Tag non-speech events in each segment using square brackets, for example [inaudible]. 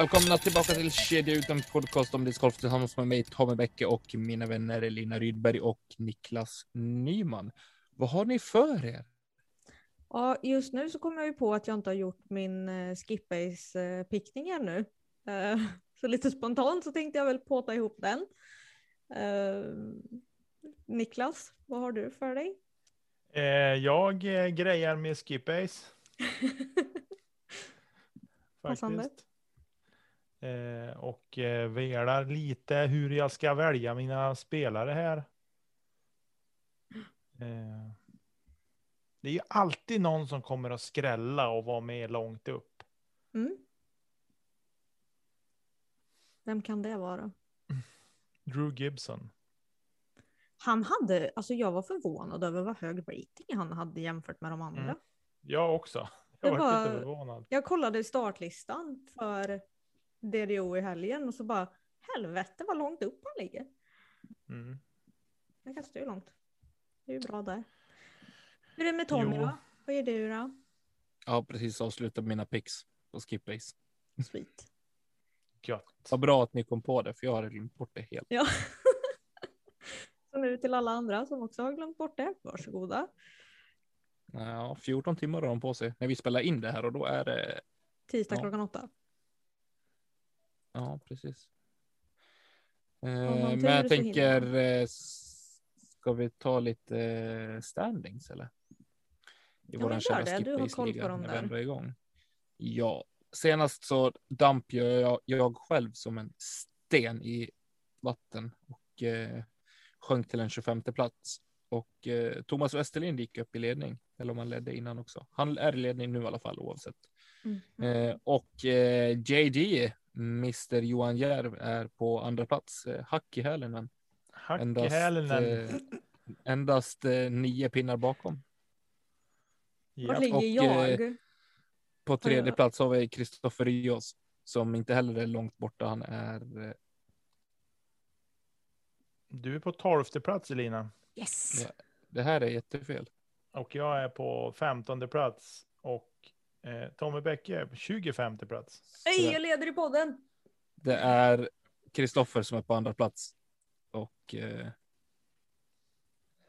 Välkomna tillbaka till Kedja ut en podcast om discgolf tillsammans med mig Tommy Bäcke och mina vänner Elina Rydberg och Niklas Nyman. Vad har ni för er? Ja, just nu så kommer jag ju på att jag inte har gjort min uh, skipbase-pickning ännu. Uh, [laughs] så lite spontant så tänkte jag väl påta ihop den. Niklas, vad har du för dig? Eh, jag eh, grejar med skipbase. [laughs] Passande. Eh, och eh, velar lite hur jag ska välja mina spelare här. Eh, det är ju alltid någon som kommer att skrälla och vara med långt upp. Mm. Vem kan det vara? Drew Gibson. Han hade, alltså jag var förvånad över vad hög rating han hade jämfört med de andra. Mm. Jag också. Jag var var- lite förvånad. Jag kollade startlistan för DDO i helgen och så bara helvete vad långt upp han ligger. Mm. Han kastar ju långt. Det är ju bra där. Hur är det med Tommy Jo. då? Vad är du då? Jag har precis avslutat mina picks på skipbase. Sweet. Gött. Vad bra att ni kom på det, för jag har glömt bort det helt. Ja. [laughs] så nu till alla andra som också har glömt bort det. Varsågoda. Ja, 14 timmar har de på sig när vi spelar in det här och då är det. Tisdag Ja. klockan åtta. Ja, precis. Eh, men jag tänker, eh, ska vi ta lite eh, standings eller? I men våran kära det. Du har koll på dem där. igång. Ja, senast så damp jag, jag själv som en sten i vatten och eh, sjönk till en 25 plats. Och eh, Thomas Westerlind gick upp i ledning, eller om han ledde innan också. Han är i ledning nu i alla fall oavsett. Mm. Eh, och eh, JG, Mr Johan Järv, är på andra plats. Eh, hack i hälen, men Hack i endast, hälen. eh, endast eh, nio pinnar bakom. Var Ja. ligger och, jag? eh, På tredje plats har vi Kristoffer Rios som inte heller är långt borta. Han är eh, Du är på tolfte plats Elina. Yes! Ja. det här är jättefel. Och jag är på femtonde plats. Och eh, Tommy Bäcke är på 25 plats. Hej, jag leder i podden! Det är Kristoffer som är på andra plats och eh,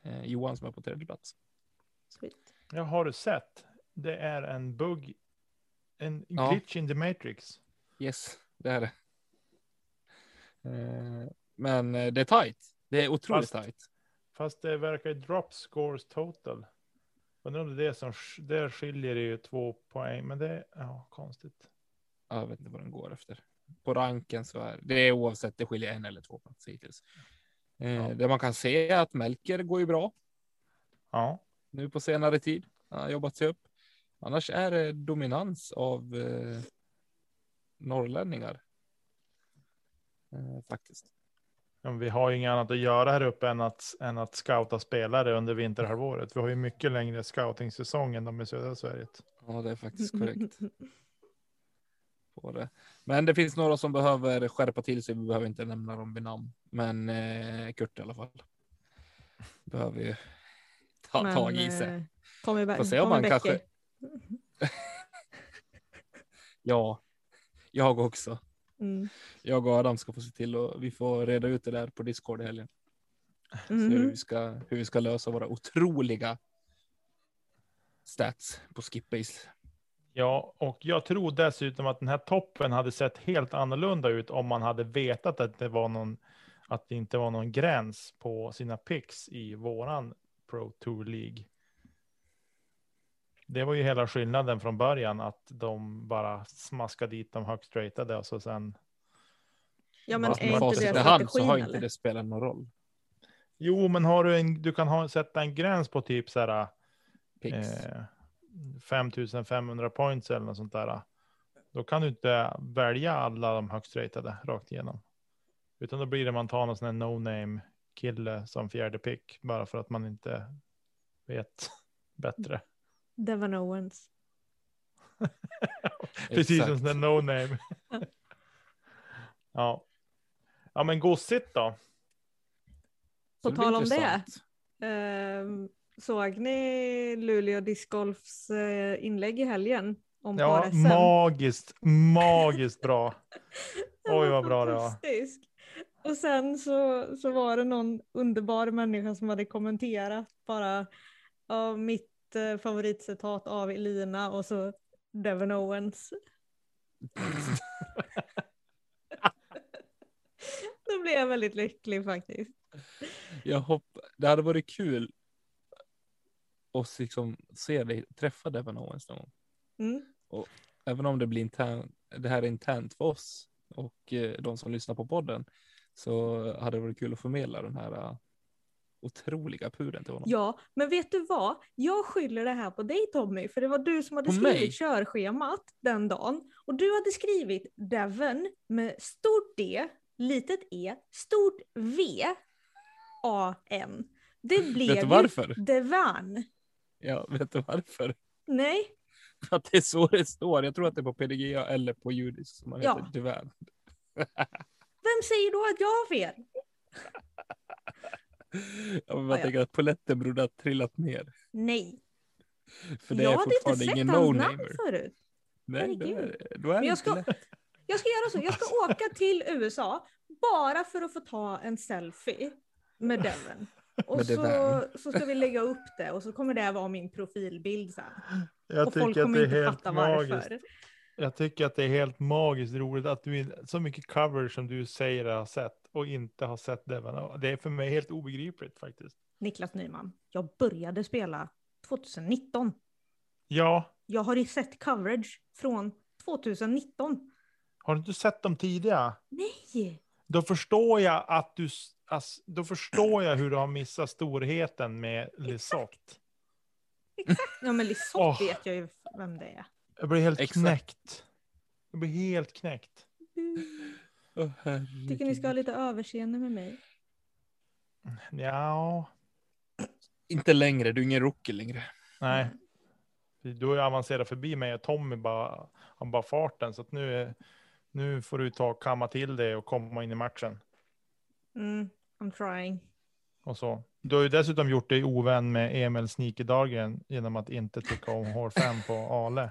eh, Johan som är på tredje plats. Sweet. Jag har du sett? Det är en bugg. En Ja. glitch in the matrix. Yes, det är det. Eh, men eh, det är tajt. Det är otroligt Fast- tajt. Fast det verkar drop scores total. Undrar om det är det som, där skiljer det ju två poäng. Men det är, ja, konstigt. Jag vet inte vad den går efter. På ranken så är det är oavsett. Det skiljer en eller två platser hittills. Eh, Ja. Det man kan se är att Melker går ju bra Ja, nu på senare tid. Han har jobbat sig upp. Annars är det dominans av eh, norrlänningar. Eh, faktiskt. Vi har ju inget annat att göra här uppe än att, än att scouta spelare under vinterhalvåret. Vi har ju mycket längre scouting-säsong än de i södra Sverige. Ja, det är faktiskt korrekt. [laughs] På det. Men det finns några som behöver skärpa till sig. Vi behöver inte nämna dem vid namn, men eh, Kurt i alla fall. Behöver ju ta Men, tag i sig. eh, Tommy, Bä- Får se om Tommy Bäcke. kanske- [laughs] Ja, jag också. Mm. Jag och Adam ska få se till och vi får reda ut det där på Discord i helgen. Så hur, Mhm. vi ska, hur vi ska lösa våra otroliga stats på skipbase. Ja, och jag tror dessutom att den här toppen hade sett helt annorlunda ut om man hade vetat att det var någon, att det inte var någon gräns på sina picks i våran Pro Tour League. Det var ju hela skillnaden från början att de bara smaskade dit de högst ratade och så sen. Ja men är inte det hand så strategin har inte det spelat någon roll. Jo, men har du en, du kan ha, sätta en gräns på typ så här. Eh, 5500 points eller något sånt där. Då kan du inte välja alla de högst ratade rakt igenom. Utan då blir det man tar någon sån här no name kille som fjärde pick bara för att man inte vet [laughs] bättre. Devon Owens. [laughs] Precis som no name. [laughs] ja. Ja men gossigt då. Så På tal om det. Ehm, såg ni Luleå Discgolfs eh, inlägg i helgen om Ja, magiskt, magiskt bra. [laughs] Oj, vad bra det var. Och sen så, så var det någon underbar människa som hade kommenterat bara ja, mitt eh, favoritcitat av Elina och så Devon Owens. [laughs] Då blev jag väldigt lycklig faktiskt. Jag hopp... Det hade varit kul att liksom se dig träffa Devon Owens någon gång. Mm. Även om det blir internt, det här är internt för oss och eh, de som lyssnar på podden så hade det varit kul att förmedla den här eh, otroliga pudeln till honom. Ja, men vet du vad? Jag skyller det här på dig Tommy, för det var du som hade På skrivit mig? körschemat den dagen. Och du hade skrivit Devon med stort D, litet E, stort V, A, N. Det blev Vet du varför? Devan. Ja, vet du varför? Nej, För att det är så det står. Jag tror att det är på PDGA eller på judisk som man Ja. heter tyvärr. [laughs] vem säger då att jag har fel? [laughs] Jag bara Ja, tänker att polletten borde ha trillat ner. Nej, För det jag är hade inte fortfarande sett ingen hans namn no-namer. förut. Nej, då är, då är Men jag ska- lätt. Jag ska göra så, jag ska [laughs] åka till USA bara för att få ta en selfie med Devon. [laughs] Och Med så, så ska vi lägga upp det och så kommer det vara min profilbild sen. Jag och folk tycker att kommer det är inte helt fatta magiskt. varför. Jag tycker att det är helt magiskt roligt att du så mycket cover som du säger har sett och inte har sett Devon. Det är för mig helt obegripligt faktiskt. Niklas Nyman, jag började spela 2019. Ja, Jag har ju sett coverage från 2019. har du inte sett dem tidiga? Nej! Då förstår jag att du, ass, då förstår jag hur du har missat storheten med Lisotte. Ja men Lisotte Åh. vet jag ju vem det är. Jag blir helt Exakt. knäckt. Jag blir helt knäckt. Åh, Tycker ni ska ha lite överseende med mig. Ja, Inte längre, du är ingen rookie längre. nej. Du har ju avancerat förbi mig och Tommy bara, har bara farten. Så att nu, nu får du ta kamma till det och komma in i matchen. Mm, I'm trying. Och så. Du har ju dessutom gjort dig ovän med Emil Sneaker Dahlgren genom att inte tycka om H5 på Ale.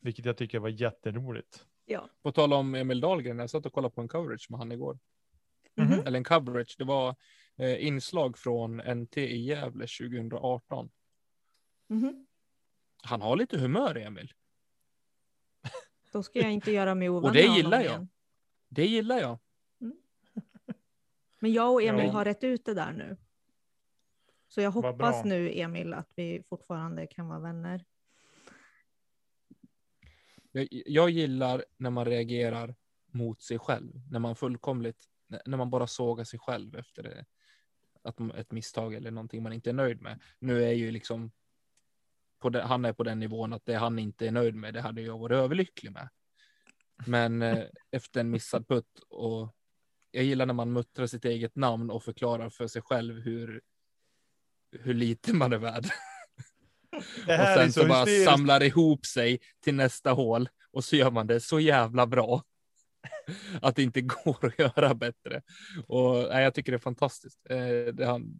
Vilket jag tycker var jätteroligt. Ja. På tal om Emil Dahlgren, jag satt och kollade på en coverage med han igår. Mhm. Eller en coverage, det var eh, inslag från NT i Gävle 2018. Mhm. Han har lite humör, Emil. Då ska jag inte göra mig ovän [laughs] Och det gillar jag. igen. Det gillar jag. [laughs] Men jag och Emil Ja. har rätt ut det där nu. Så jag hoppas nu Emil att vi fortfarande kan vara vänner jag. Jag gillar när man reagerar mot sig själv. När man fullkomligt, när man bara sågar sig själv efter det, att ett misstag eller någonting man inte är nöjd med. Nu är ju liksom, på det, han är på den nivån att det han inte är nöjd med, det hade jag varit överlycklig med. Men eh, efter en missad putt och jag gillar när man muttrar sitt eget namn och förklarar för sig själv hur, hur lite man är värd. [laughs] Och sen så, så bara samlar ihop sig till nästa hål och så gör man det så jävla bra. Att det inte går att göra bättre. Och nej, jag tycker det är fantastiskt. Eh, det, han,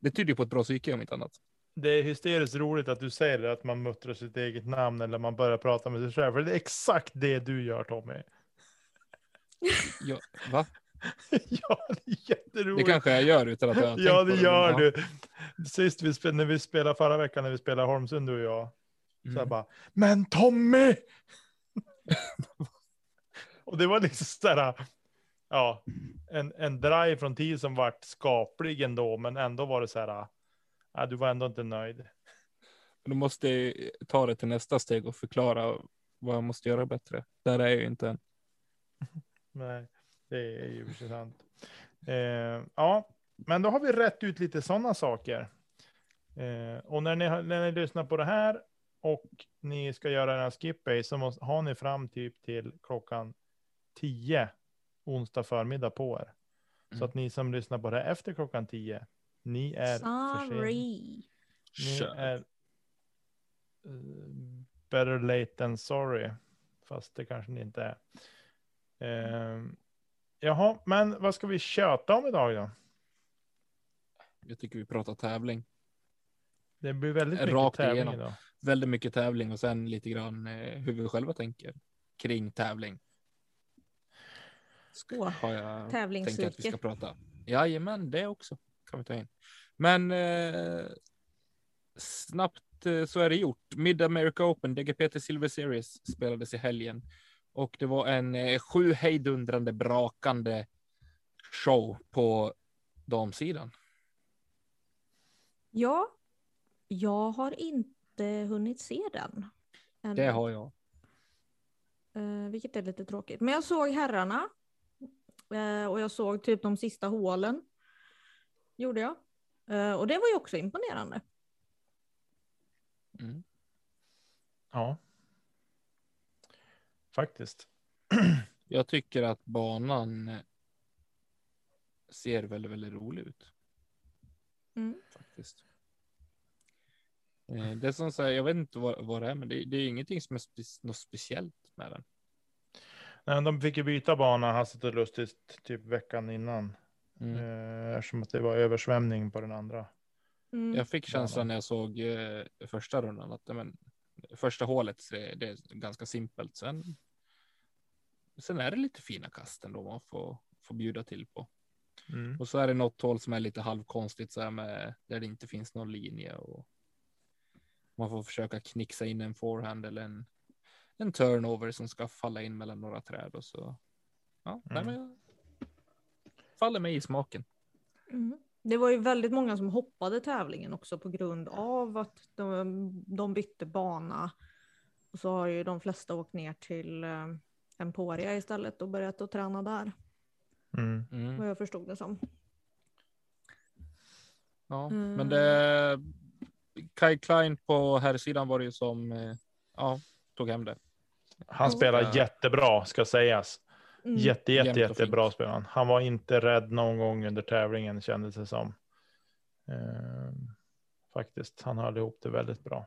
det tyder på ett bra psyke om inte annat. Det är hysteriskt roligt att du säger det, att man muttrar sitt eget namn eller man börjar prata med sig själv. För det är exakt det du gör Tommy. Ja, va? [laughs] ja, det är jätteroligt. Det kanske jag gör utan att jag har [laughs] Ja, det gör du. Sist vi spelade, när vi spelade förra veckan, när vi spelade Holmsund du och jag. Så jag Mm. bara, men Tommy! [laughs] och det var liksom sådär, ja, en, en drive från tid som vart skaplig ändå, men ändå var det så här, ja, du var ändå inte nöjd. Du måste ta det till nästa steg och förklara vad jag måste göra bättre. Där är jag ju inte än. Nej, det är ju för sig sant. Eh, ja, men då har vi rätt ut lite sådana saker. Eh, och när ni, när ni lyssnar på det här och ni ska göra en skip base så måste, har ni fram typ till klockan 10 onsdag förmiddag på er. Så Mm. att ni som lyssnar på det här efter klockan 10, ni är. Sorry. Ni är eh, better late than sorry. Fast det kanske ni inte är. Eh, jaha, men vad ska vi köta om idag då? Jag tycker vi pratar tävling. Det blir väldigt mycket Rakt tävling igenom. idag. Väldigt mycket tävling och sen lite grann eh, hur vi själva tänker kring tävling. Åh, har jag tänkt att vi ska prata. Jajamän, det också kan vi ta in. Men eh, snabbt eh, så är det gjort. Mid America Open, DGPT Silver Series spelades i helgen och det var en eh, sju hejdundrande brakande show på damsidan. Ja, jag har inte hunnit se den. ännu. Det har jag. Eh, vilket är lite tråkigt. Men jag såg herrarna. Eh, och jag såg typ de sista hålen. Gjorde jag. Eh, och det var ju också imponerande. Mm. Ja. Faktiskt. [clears throat] Jag tycker att banan ser väldigt, väldigt rolig ut. Mm. faktiskt. Eh, Det är som säger, jag vet inte vad, vad det är, men det, det är ingenting som är spe, något speciellt med den. Nej, de fick ju byta bana hastigt och lustigt typ veckan innan. Mm. Eh, eftersom att det var översvämning på den andra. Mm. Jag fick känslan när jag såg eh, första rundan att men, första hålet det, det är ganska simpelt. Sen, sen är det lite fina kast ändå man får, får bjuda till på. Mm. Och så är det något hål som är lite halvkonstigt så här med där det inte finns någon linje och man får försöka knixa in en forehand eller en, en turnover som ska falla in mellan några träd och så. Ja, Mm. faller mig i smaken. Mm. Det var ju väldigt många som hoppade tävlingen också på grund av att de, de bytte bana. Och så har ju de flesta åkt ner till eh, Emporia istället och börjat att träna där. Mm. Mm. Vad jag förstod det som. Ja, Mm. men det. Kai Klein på här sidan var det ju som. eh, Ja, tog hem det. Han spelar jättebra ska sägas. Mm. Jätte, jätte, jättebra fint. spelar han. Han var inte rädd någon gång under tävlingen kändes det som. Ehm, faktiskt, han höll ihop det väldigt bra.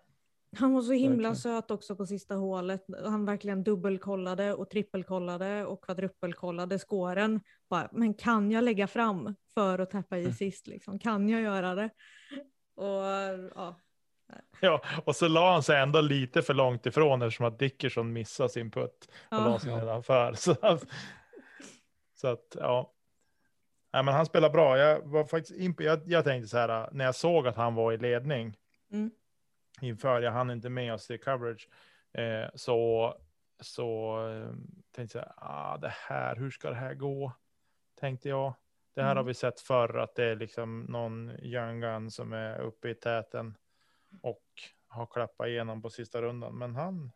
Han var så himla Verkligen. söt också på sista hålet. Han verkligen dubbelkollade och trippelkollade och kvadruppelkollade skåren. Bara, men kan jag lägga fram för att täppa i Mm. sist? Liksom? Kan jag göra det? Och ja, [laughs] Ja, och så la han sig ändå lite för långt ifrån eftersom att Dickerson missade sin putt och ja. la sig nedanför. [laughs] Så att, så att ja. Nej, men han spelar bra. Jag var faktiskt imp- jag, jag tänkte så här när jag såg att han var i ledning Mm. inför, jag hann inte med oss i coverage, eh, så, så eh, tänkte jag, ah, det här, hur ska det här gå? Tänkte jag. Det här Mm. har vi sett förr, att det är liksom någon young gun som är uppe i täten och har klappat igenom på sista rundan. Men han,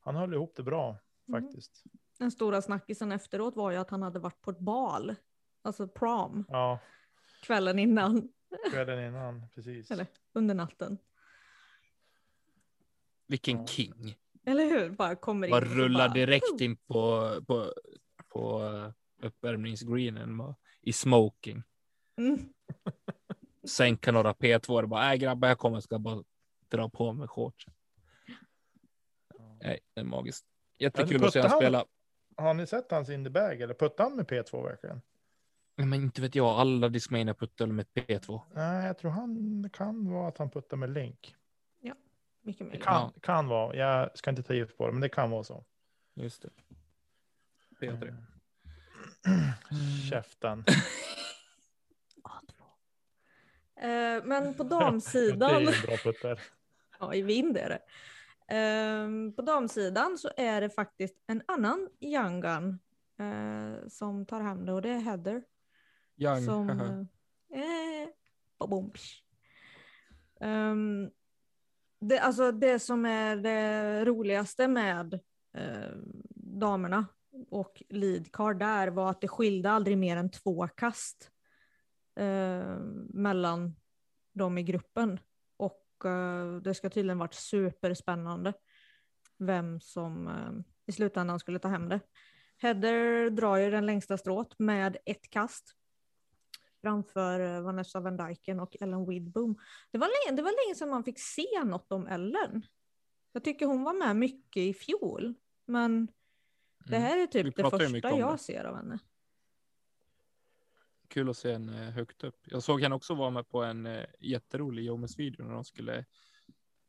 han höll ihop det bra Mm. faktiskt. Den stora snackisen efteråt var ju att han hade varit på ett bal, alltså prom, Ja, kvällen innan, kvällen innan, precis. eller under natten. Vilken Ja. king. Eller hur? Bara kommer in. Bara rullar bara, direkt in på, på, på eh, uppvärmningsgreenen i smoking. Mm. [laughs] Sänka några P2 och bara, nej grabbar jag kommer, ska bara dra på mig shortsen. Nej, det är magiskt. Jättekul att se han spela. Har ni sett hans in the bag eller puttar han med P2 verkligen? Men inte vet jag, alla Discmania puttar med ett P2. Nej, jag tror han det kan vara att han puttar med link. Mycket Det möjligt. kan, Ja. kan vara. Jag ska inte ta gift på det, men det kan vara så. Just det. P3. [clears throat] Käften. [laughs] Eh, men på [laughs] det damsidan. är ju en bra. [laughs] Ja, i vind är det. Ehm, på damsidan så är det faktiskt en annan young gun eh, som tar hem det och det är Heather. Young. Som, eh. Ehm, det, alltså det som är det roligaste med eh, damerna och lead card där var att det skilde aldrig mer än två kast eh, mellan dem i gruppen. Och eh, det ska tydligen varit superspännande vem som eh, i slutändan skulle ta hem det. Heather drar ju den längsta strået med ett kast framför eh, Vanessa Van Dyken och Ellen Widboom. Det var, länge, det var länge sedan man fick se något om Ellen. Jag tycker hon var med mycket i fjol, men det Mm. här är typ det pratar ju första jag det. ser av henne. Kul att se henne högt upp. Jag såg henne också vara med på en eh, jätterolig Jomes-video när de skulle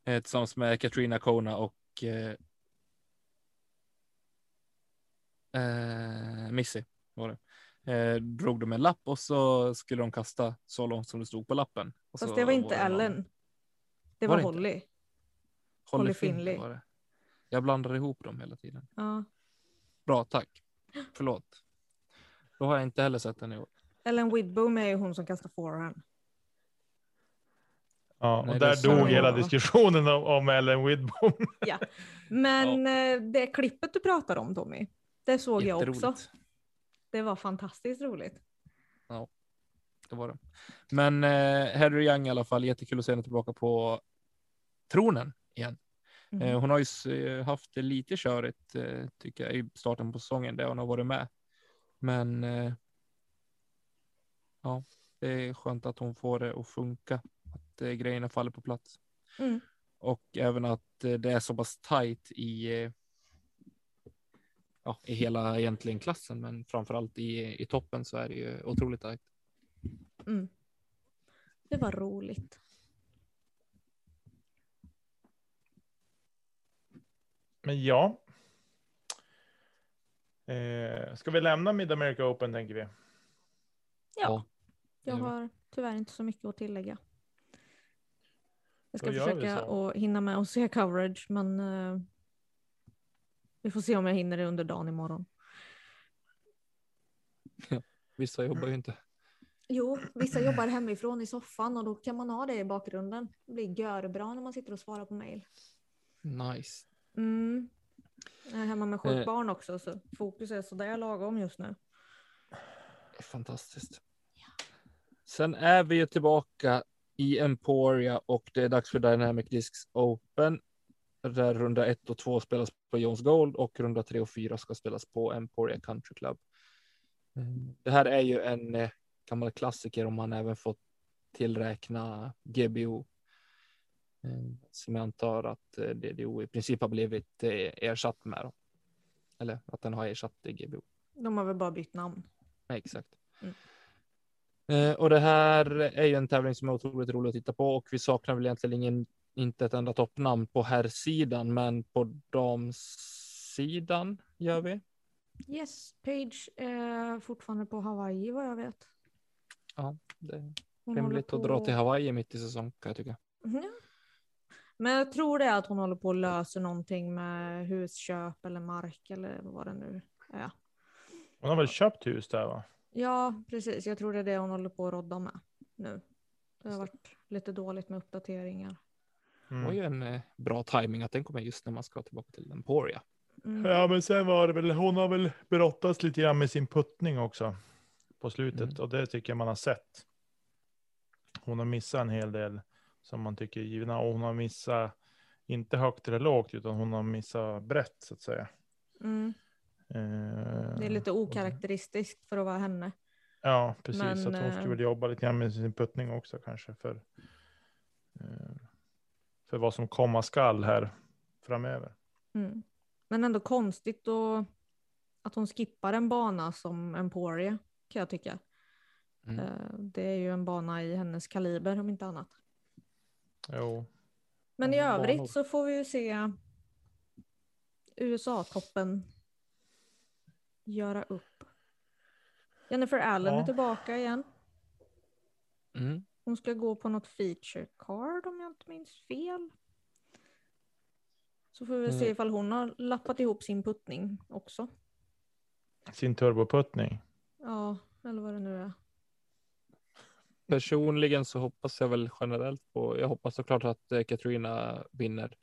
eh, tillsammans med Katrina Kona och eh, eh, Missy var det. Eh, drog de en lapp och så skulle de kasta så långt som det stod på lappen. Och Fast så det var inte någon- Ellen. Det Var var? Holly. Holly Holly Finley Finley. var det. Jag blandar ihop dem hela tiden. Ja. Bra, tack. Förlåt. Då har jag inte heller sett den i år. Ellen Widbom är ju hon som kastar forehand. Ja, Nej, och är där dog hela diskussionen om, om Ellen Widbom. [laughs] Men eh, det klippet du pratar om Tommy, det såg jag också. Det var fantastiskt roligt. Det var det. Men eh, Harry Young i alla fall, jättekul att se henne tillbaka på tronen igen. Mhm. Eh, hon har ju eh, haft det lite körigt eh, tycker jag i starten på säsongen där hon har varit med. Men eh, ja, det är skönt att hon får det att funka, att eh, grejerna faller på plats. Mm. Och även att eh, det är så pass tajt i, eh, ja, i hela egentligen klassen, men framförallt i, i toppen så är det ju otroligt tajt. Mm. Det var roligt. Men ja. Eh, ska vi lämna Mid America Open tänker vi? Ja, jag har tyvärr inte så mycket att tillägga. Jag ska försöka att hinna med och se coverage, men eh, vi får se om jag hinner det under dagen imorgon. Vissa jobbar ju inte. Jo, vissa jobbar hemifrån i soffan och då kan man ha det i bakgrunden. Det blir görbra när man sitter och svarar på mejl. Nice. Mm. Jag är hemma med sjukt Eh. barn också, så fokus är sådär lagom just nu. Fantastiskt. Sen är vi ju tillbaka i Emporia och det är dags för Dynamic Discs Open. Där runda 1 och 2 spelas på Jones Gold och runda 3 och 4 ska spelas på Emporia Country Club. Det här är ju en eh, gammal klassiker om man även fått tillräkna GBO. Eh, Som jag antar att eh, DDO i princip har blivit ersatt med. Eller att den har ersatt GBO. De har väl bara bytt namn. Exakt. Mm. Eh, och det här är ju en tävling som är otroligt rolig att titta på och vi saknar väl egentligen ingen, inte ett enda toppnamn på här sidan men på damsidan gör vi. Yes, Page är fortfarande på Hawaii vad jag vet. Det är rimligt att dra till Hawaii mitt i säsong kan jag tycka. Ja. Men jag tror det är att hon håller på att lösa någonting med husköp eller mark eller vad det nu är. Hon har väl köpt hus där va? Ja, precis. Jag tror det är det hon håller på att rodda med nu. Det har varit lite dåligt med uppdateringar. Det var Mm. ju en eh, bra timing att den kommer just när man ska tillbaka till Emporia. Mm. Ja men sen var det väl, hon har väl brottats lite grann med sin puttning också. På slutet Mm. och det tycker jag man har sett. Hon har missat en hel del som man tycker är givna och hon har missat, inte högt eller lågt utan hon har missat brett så att säga. Mm. Eh, Det är lite okaraktäristiskt för att vara henne. Ja, precis. Men, att hon eh, skulle väl jobba lite grann med sin puttning också kanske för, eh, för vad som komma skall här framöver. Mm. Men ändå konstigt då att hon skippar en bana som Emporia kan jag tycka. Mm. Eh, Det är ju en bana i hennes kaliber om inte annat. Jo, Men i övrigt så får vi ju se USA-toppen göra upp. Jennifer Allen är Ja. tillbaka igen. Mm. Hon ska gå på något feature card om jag inte minns fel. Så får vi se Mm. ifall hon har lappat ihop sin puttning också. sin turboputtning. Ja, eller vad det nu är. Personligen så hoppas jag väl generellt på, jag hoppas såklart att eh, Katrina vinner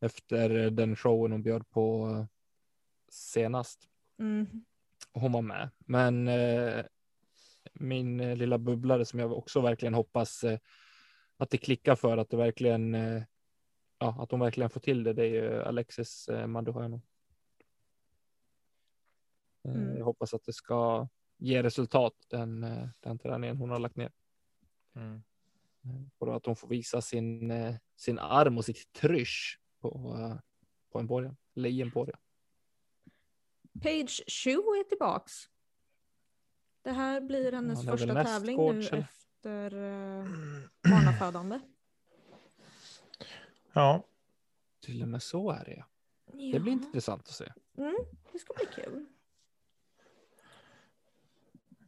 efter den showen hon bjöd på eh, senast. Mm. hon var med. Men eh, min eh, lilla bubblare som jag också verkligen hoppas eh, att det klickar för att det verkligen, eh, ja, att hon verkligen får till det. Det är ju Alexis eh, Manduhano. Eh, Mm. Jag hoppas att det ska ge resultat den, eh, den träningen hon har lagt ner. Mm. Och att hon får visa sin, sin arm och sitt trysch på, på en borgen, eller i en borgen. Page Shu är tillbaks. Det här blir hennes Ja, första tävling nu eller? efter uh, [clears throat] barnafödande. Ja, Till och med så är det ja. Det blir intressant att se. Mm, det ska bli kul.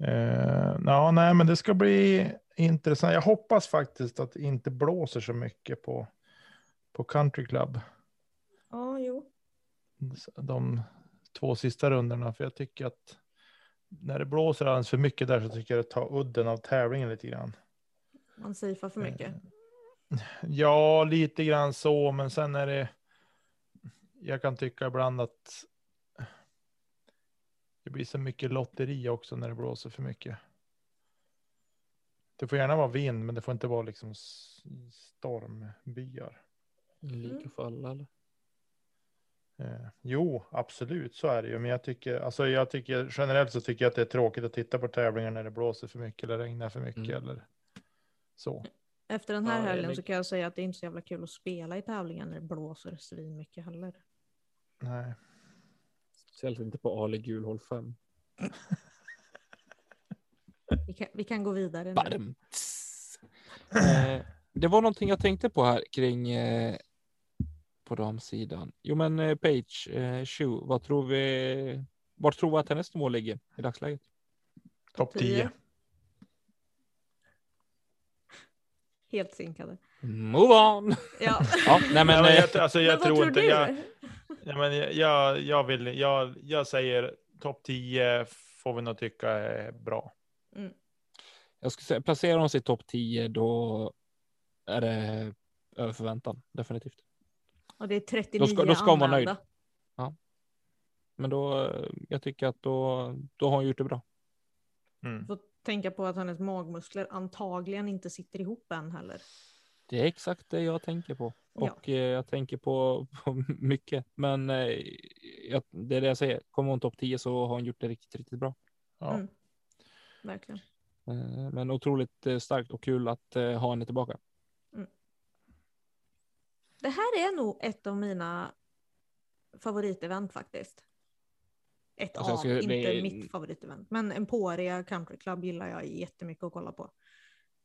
Eh, ja, nej, men det ska bli intressant. Jag hoppas faktiskt att det inte blåser så mycket på, på Country Club. Ja, jo. De två sista rundorna. För jag tycker att när det blåser alldeles för mycket där så tycker jag det tar udden av tävlingen lite grann. Man safear för mycket. Eh, Ja, lite grann så, men sen är det. Jag kan tycka ibland att. Det blir så mycket lotteri också när det blåser för mycket. Det får gärna vara vind, men det får inte vara liksom stormbyar. Lika för alla eller? Eh, jo, absolut, så är det ju. Men jag tycker, alltså jag tycker generellt så tycker jag att det är tråkigt att titta på tävlingar när det blåser för mycket eller regnar för mycket Mm. eller så. Efter den här Ja, helgen så kan jag säga att det är inte så jävla kul att spela i tävlingar när det blåser svin mycket heller. Nej. Speciellt inte på Ali gul håll 5. Vi kan, vi kan gå vidare nu. Eh, det var någonting jag tänkte på här kring eh, på damsidan. Jo, men eh, Page, eh, Shu, vad tror vi? Var tror vi att hennes mål ligger i dagsläget? Topp 10. Helt synkade. Move on! Ja. [laughs] Ja, nej men, Nej, men eh, jag, alltså, jag Men vad tror inte. Jag, ja, men jag- jag, vill, jag, jag säger topp 10 får vi nog tycka är bra. jag skulle säga placera oss i topp 10 då är det över förväntan, definitivt. Och det är 39 Då ska- då ska man vara nöjd. anmälda. Men då, eh, jag tycker att då, då har hon gjort det bra. Mm. Får tänka på att hennes magmuskler antagligen inte sitter ihop än heller. Det är exakt det jag tänker på. Ja. Och eh, jag tänker på, [laughs] på mycket. Men eh, jag, det är det jag säger. Kommer hon topp 10 så har hon gjort det riktigt, riktigt bra. Ja. Mm. Verkligen. Men otroligt starkt och kul att ha henne tillbaka. Det här är nog ett av mina favoritevent faktiskt. Ett Alltså, av, skulle- inte det- mitt favoritevent. Men Emporia Country Club gillar jag jättemycket att kolla på.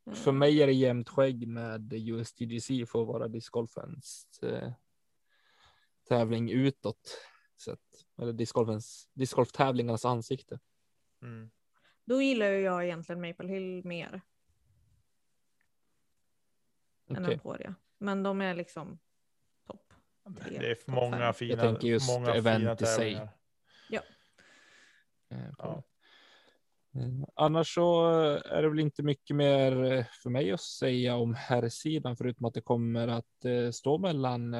Eh, För mig är det jämnt skägg med USDGC för att vara discgolfens eh, tävling utåt. Sett. Eller discgolfens, discgolftävlingarnas ansikte. Mm. Då gillar ju jag egentligen Maple Hill mer än Okej. Emporia. Men de är liksom. Tre, Det är många fina, tänker just många event i sig. tävlingar. Eh, Ja. Eh, Annars så eh, är det väl inte mycket mer för mig att säga om herrsidan förutom att det kommer att stå mellan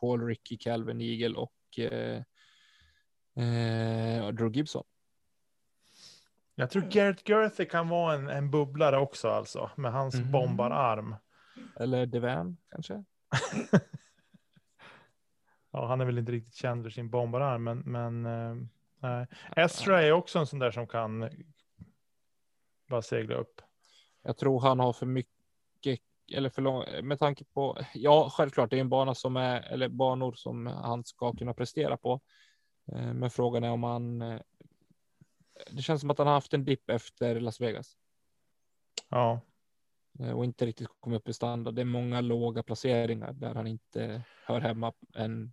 Paul Ricky Calvin Eagle och Drew Gibson. Jag tror Garrett Gerthy kan vara en, en bubblare också alltså. Med hans Mhm. bombararm. Eller Devan kanske. [laughs] Ja, han är väl inte riktigt känd för sin bombararm, men, men eh, nej. Estra är också en sån där som kan bara segla upp. Jag tror han har för mycket eller för lång med tanke på. Ja, självklart, det är en bana som är eller banor som han ska kunna prestera på. Eh, Men frågan är om han. eh, Det känns som att han har haft en dipp efter Las Vegas Ja, och inte riktigt kommit upp i standard. Det är många låga placeringar där han inte hör hemma en,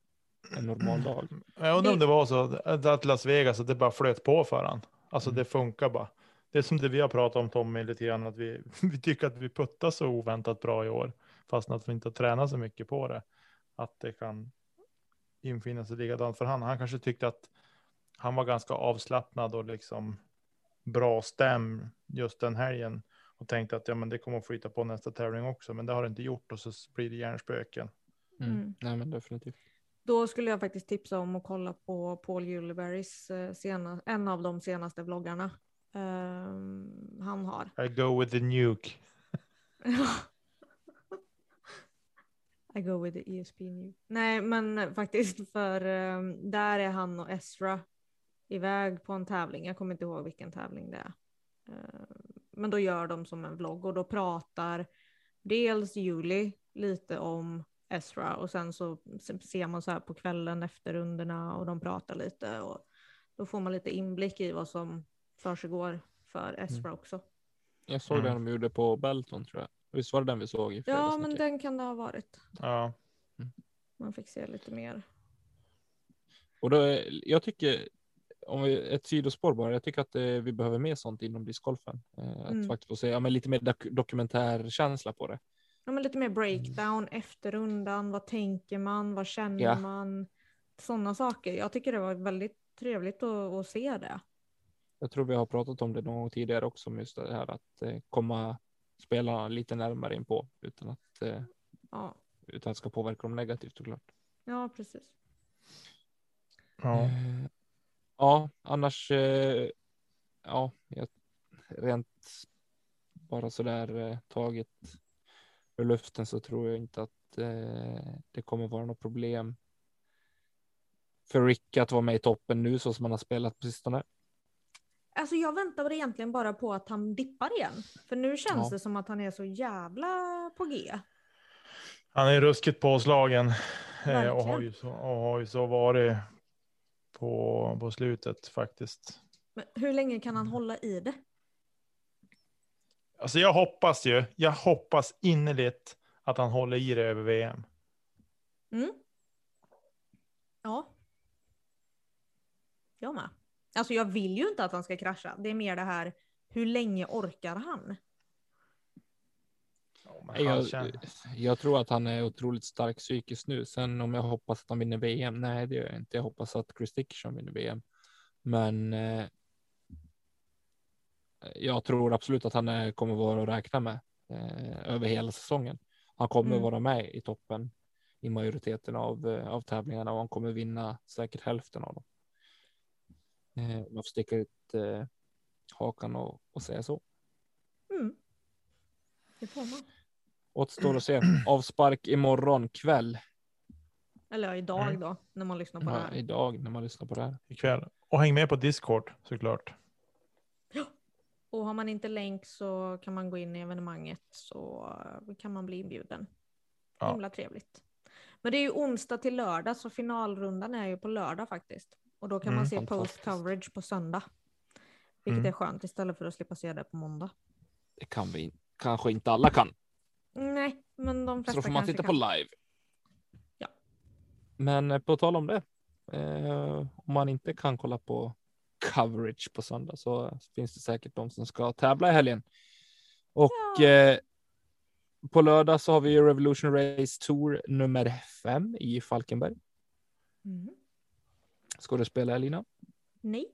en normal dag. jag undrar om det var så att- att Las Vegas, att det bara flöt på för han. Alltså Mm. det funkar bara. Det är som det vi har pratat om Tommy lite grann, att vi, [laughs] vi tycker att vi puttar så oväntat bra i år, fast att vi inte har tränat så mycket på det. Att det kan infinna sig likadant för han. Han kanske tyckte att han var ganska avslappnad och liksom bra stäm just den helgen och tänkte att ja, men det kommer att flyta på nästa tävling också, men det har det inte gjort och så blir det hjärnspöken. Mm. Mm. Nej, men definitivt. Då skulle jag faktiskt tipsa om att kolla på Paul Juleberrys eh, sena, en av de senaste vloggarna. Ehm, han har. I go with the nuke. [laughs] I go with the ESP new. Nej, men faktiskt för ehm, där är han och Ezra iväg på en tävling. Jag kommer inte ihåg vilken tävling det är. Ehm, men då gör de som en vlogg och då pratar dels Julie lite om Ezra och sen så ser man så här på kvällen efter rundorna och de pratar lite och då får man lite inblick i vad som försiggår för Ezra också. Jag såg Mm. den de gjorde på Belton tror jag. Visst var det den vi såg i Ja, men den kan det ha varit. Ja, Man fick se lite mer. Och då, är- jag tycker om vi, ett sidospår bara. Jag tycker att eh, vi behöver mer sånt inom discgolfen. Eh, att Mm. faktiskt få se ja, men lite mer dok dokumentärkänsla på det. Ja, men lite mer breakdown efter rundan. Vad tänker man? Vad känner Ja. man? Sådana saker. Jag tycker det var väldigt trevligt att, att se det. Jag tror vi har pratat om det någon gång tidigare också, om just det här att eh, komma spela lite närmare in på utan att, eh, Ja, utan att ska påverka dem negativt såklart. ja precis. Ja. Eh, ja, annars. Eh, ja, jag, rent bara så där taget ur luften så tror jag inte att eh, det kommer vara något problem. För Rick att vara med i toppen nu så som han har spelat på sistone. Alltså jag väntar egentligen bara på att han dippar igen. För nu känns Ja. det som att han är så jävla på G. Han är ruskigt påslagen. eh, Och Verkligen. har, ju så, och har ju så varit på, på slutet faktiskt. Men hur länge kan han hålla i det? Alltså jag hoppas ju, jag hoppas innerligt att han håller i det över VM. Mm. Ja. Jag med. Alltså jag vill ju inte att han ska krascha. Det är mer det här, hur länge orkar han? Jag, jag tror att han är otroligt stark psykiskt nu. Sen om jag hoppas att han vinner VM? Nej, det gör jag inte. Jag hoppas att Chris Dickerson vinner VM. Men eh, jag tror absolut att han är, kommer vara att räkna med eh, över hela säsongen. Han kommer Mm. vara med i toppen i majoriteten av, eh, av tävlingarna och han kommer vinna säkert hälften av dem. Eh, jag får sticka ut eh, hakan och, och säga så. Mm. Det får man. Återstår att se. [clears throat] Avspark imorgon kväll. Eller ja, idag då, när man lyssnar på det Ja, här. idag när man lyssnar på det här. ikväll. Och häng med på Discord såklart. Och har man inte länk så kan man gå in i evenemanget så kan man bli inbjuden. Ja. Himla trevligt. Men det är ju onsdag till lördag så finalrundan är ju på lördag faktiskt. Och då kan man Mm, se post coverage på söndag. Vilket Mm. är skönt istället för att slippa se det på måndag. Det kan vi kanske inte alla kan. Nej, men de Så flesta då får man titta kan. på live. Ja. Men eh, på tal om det. Eh, om man inte kan kolla på coverage på söndag så finns det säkert de som ska tävla i helgen. Och Ja. eh, på lördag så har vi ju Revolution Race Tour nummer fem i Falkenberg. Mm. Ska du spela Elina? Nej,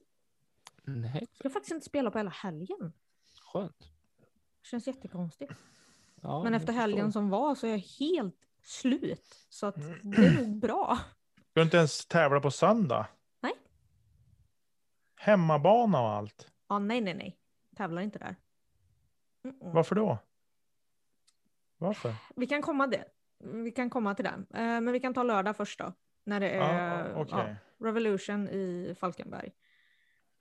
Nej, jag ska faktiskt inte spela på hela helgen. skönt. Det känns jättekonstigt. Ja, Men efter helgen förstår. som var så är jag helt slut. Så att Mm. det är nog bra. Ska du inte ens tävla på söndag? Hemmabana och allt. Ja, nej, nej, nej. Tävlar inte där. Mm-mm. Varför då? Varför? Vi kan komma det. Vi kan komma till den. Eh, Men vi kan ta lördag först då. När det är Ah, Okej. ja, Revolution i Falkenberg.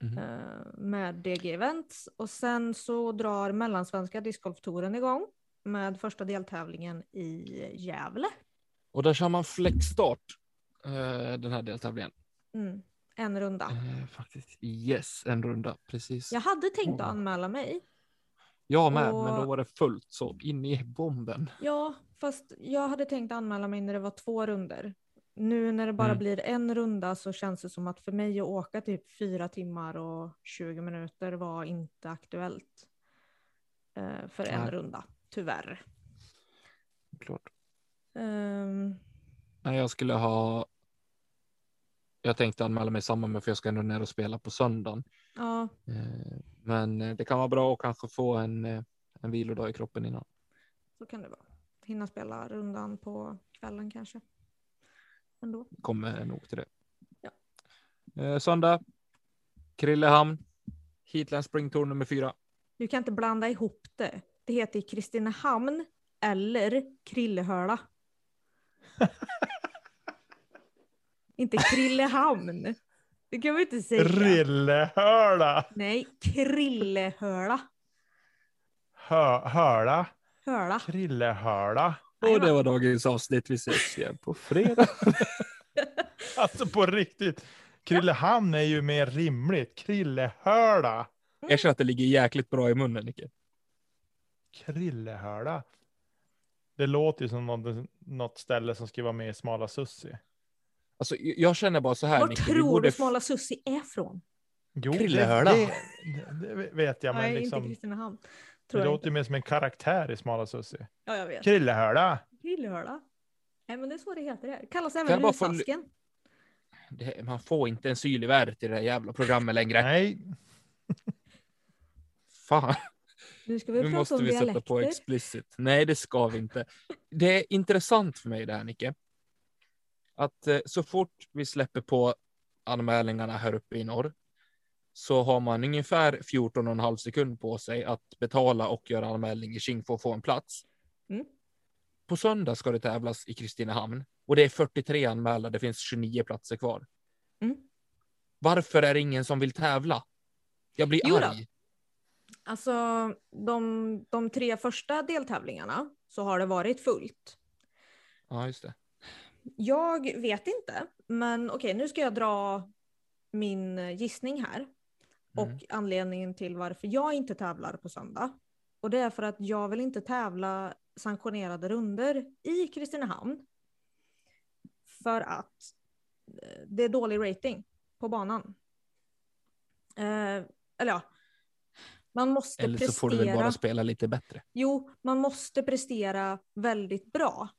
Mhm. eh, Med DG Events. Och sen så drar Mellansvenska discgolftouren igång. Med första deltävlingen i Gävle. Och där kör man flexstart. Eh, den här deltävlingen. Mm. En runda. Eh, faktiskt. Yes, en runda. Precis. Jag hade tänkt att anmäla mig. Jag med, Och- men då var det fullt så in i bomben. Ja, fast jag hade tänkt anmäla mig när det var två runder. Nu när det bara Mm. blir en runda så känns det som att för mig att åka typ fyra timmar och 20 minuter var inte aktuellt. eh, för en Nej. runda, tyvärr. Klart. Ehm, Nej, jag skulle ha. Jag tänkte anmäla mig i samband med för jag ska ändå ner och spela på söndagen. ja, Eh, Men eh, det kan vara bra att kanske få en, eh, en vilodag i kroppen innan. så kan det vara. Hinna spela rundan på kvällen kanske. Ändå. Kommer nog till det. Ja. Söndag. Krillehamn. Heatland Spring Tour nummer fyra. Du kan inte blanda ihop det. Det heter Kristinehamn eller Krillehöla. [laughs] inte Krillehamn. Det kan vi inte säga. Rillehöla. Nej, Krillehöla. Hö, höla. Höla. Krillehöla. Och det var dagens avsnitt. Vi ses igen på fredag. [laughs] Alltså på riktigt. Krillehamn är ju mer rimligt. Krillehöla. Jag känner att det ligger jäkligt bra i munnen, Nicke. Krillehöla. Det låter ju som något, något ställe som ska vara med i Smala Sussi. Alltså, jag känner bara så här, Var tror borde du Smala Sussi är från? Jo, Krillehörda. Det, det, det vet jag, men Nej, liksom, inte Kristinehamn. det Tror jag låter ju mer som en karaktär i Smala Sussi. Ja, jag vet. Krillehörda! Grillhörda. Nej, men det är så det heter. Det. Kallas även få- lusasken. Det, man får inte en syl i värdet i det här jävla programmet längre. Nej, [laughs] Fan, Nu ska vi nu prata måste om vi sätta på dialekter. explicit. Nej, det ska vi inte. Det är intressant för mig det här, Nicke. Att eh, så fort vi släpper på anmälningarna här uppe i norr så har man ungefär 14 och en halv sekund på sig att betala och göra anmälning i King för att få en plats. Mm. På söndag ska det tävlas i Kristinehamn och det är 43 anmälda. Det finns 29 platser kvar. Mm. Varför är det ingen som vill tävla? Jag blir Jo då. arg. Alltså, de, de tre första deltävlingarna så har det varit fullt. Ja, just det. Jag vet inte, men okej, nu ska jag dra min gissning här. Och Mm. anledningen till varför jag inte tävlar på söndag. Och det är för att jag vill inte tävla sanktionerade runder i Kristinehamn. För att eh, det är dålig rating på banan. Eh, eller ja, man måste Eller så prestera. får du väl bara spela lite bättre. Jo, man måste prestera väldigt bra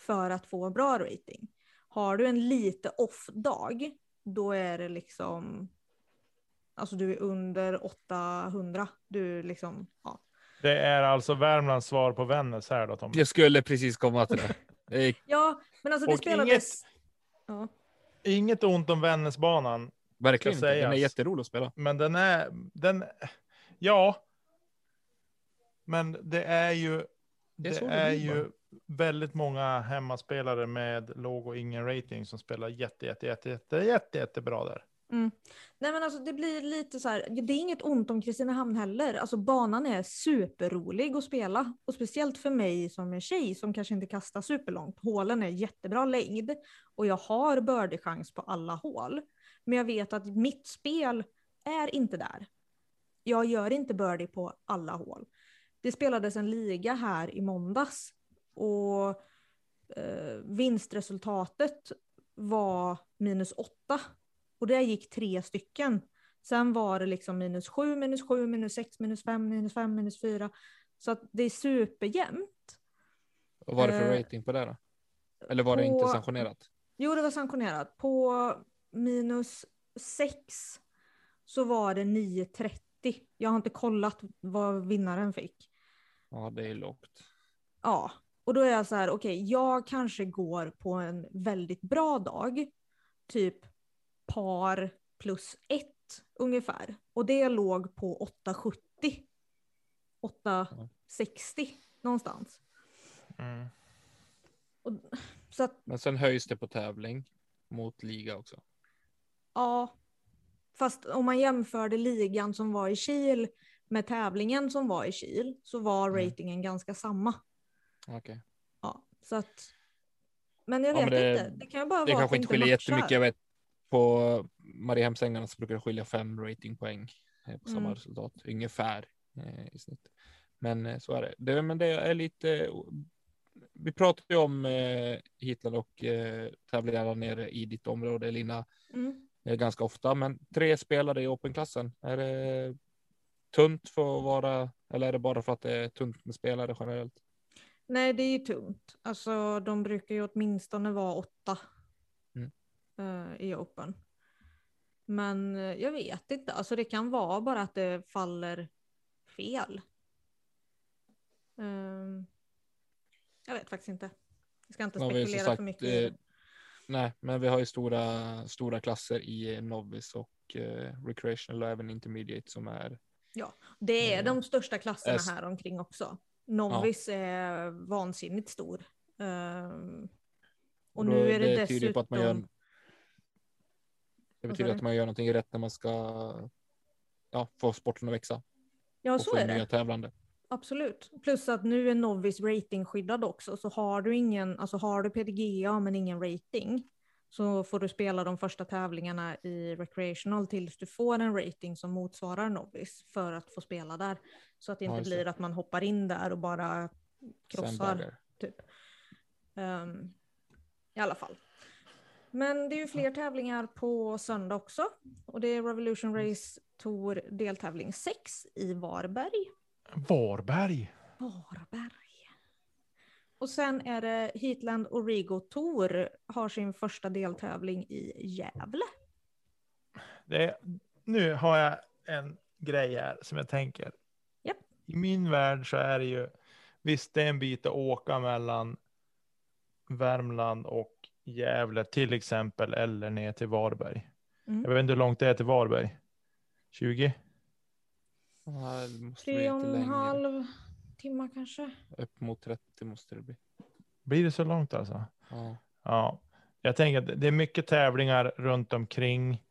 för att få bra rating. Har du en lite off-dag, då är det liksom... Alltså du är under 800. Du liksom, ja. det är alltså Värmlands svar på Vännäs här då Tom. Jag skulle precis komma till det. [laughs] Ja, men alltså det Och spelades... Ja. Inget ont om Vännäsbanan, Verkligen inte. Den är jätterolig att spela. men den är, den, ja. Men det är ju, Det det är är ju väldigt många hemmaspelare med låg och ingen rating som spelar jätte, jätte, jätte, jätte, jätte, jättebra där. Mm. Nej men alltså det blir lite så här, det är inget ont om Kristinehamn heller. Alltså banan är superrolig att spela. Och speciellt för mig som är tjej som kanske inte kastar superlångt. Hålen är jättebra längd och jag har birdie-chans på alla hål. Men jag vet att mitt spel är inte där. Jag gör inte birdie på alla hål. Det spelades en liga här i måndags och eh, vinstresultatet var minus åtta. Och det gick tre stycken. Sen var det liksom minus sju, minus sju, minus sex, minus fem, minus fem, minus fyra. Så att det är superjämnt. Vad var det för Eh, rating på det då? Eller var det inte på- sanktionerat? Jo, det var sanktionerat. På minus sex så var det 9,30. Jag har inte kollat vad vinnaren fick. Ja, det är lågt. Ja, och då är jag så här, okej, jag kanske går på en väldigt bra dag, typ par plus ett ungefär. Och det låg på 870. 860 någonstans. Mm. Och, så att, Men sen höjs det på tävling mot liga också. ja. Fast om man jämförde ligan som var i Kil med tävlingen som var i Kil så var Mm. ratingen ganska samma. Okej. Ja, så att. Men jag Ja, vet men det- inte. Det kan bara Det vara kanske inte skiljer matchar. jättemycket. Jag vet på Mariehemsängarna så brukar det skilja fem ratingpoäng eh, på samma Mm. resultat ungefär eh, i snitt. Men eh, så är det. det. Men det är lite. Vi pratar ju om eh, Hitler och eh, tävlingarna nere i ditt område, Lina, Mm. eh, ganska ofta. Men tre spelare i Open-klassen. Är det tunt för att vara, eller är det bara för att det är tunt med spelare generellt? Nej, det är ju tungt. Alltså, de brukar ju åtminstone vara åtta Mm. eh, i Open. Men eh, jag vet inte. Alltså, det kan vara bara att det faller fel. Ehm, jag vet faktiskt inte. Jag ska inte Ja, spekulera sagt, för mycket. eh. Nej, men vi har ju stora, stora klasser i eh, Novice och eh, Recreational och även Intermediate som är. Det är eh, de största klasserna här omkring också. Novice är vansinnigt stor. Ehm, och då- nu är det, det tyder på att man gör. dessutom- Det betyder att man gör någonting rätt när man ska ja, få sporten att växa Ja, och så få är det. tävlande. Absolut. Plus att nu är Novice ratingskyddad också, så har du ingen, alltså har du PDGA men ingen rating så får du spela de första tävlingarna i recreational tills du får en rating som motsvarar Novice för att få spela där. Så att det inte det. blir att man hoppar in där och bara krossar. Typ. Ehm, I alla fall. Men det är ju fler tävlingar på söndag också. och det är Revolution Race Tour deltävling 6 i Varberg. Varberg. Varberg. Och sen är det Heatland Origo Tour har sin första deltävling i Gävle. Det nu har jag en grej här som jag tänker. Japp. I min värld så är det ju, visst det är en bit att åka mellan Värmland och Gävle till exempel, eller ner till Varberg. Mm. Jag vet inte hur långt det är till Varberg. 20? Ja, det måste bli Tre och en halv timmar kanske. Upp mot 30 måste det bli. Blir det så långt alltså? Ja. Ja, jag tänker att det är mycket tävlingar runt omkring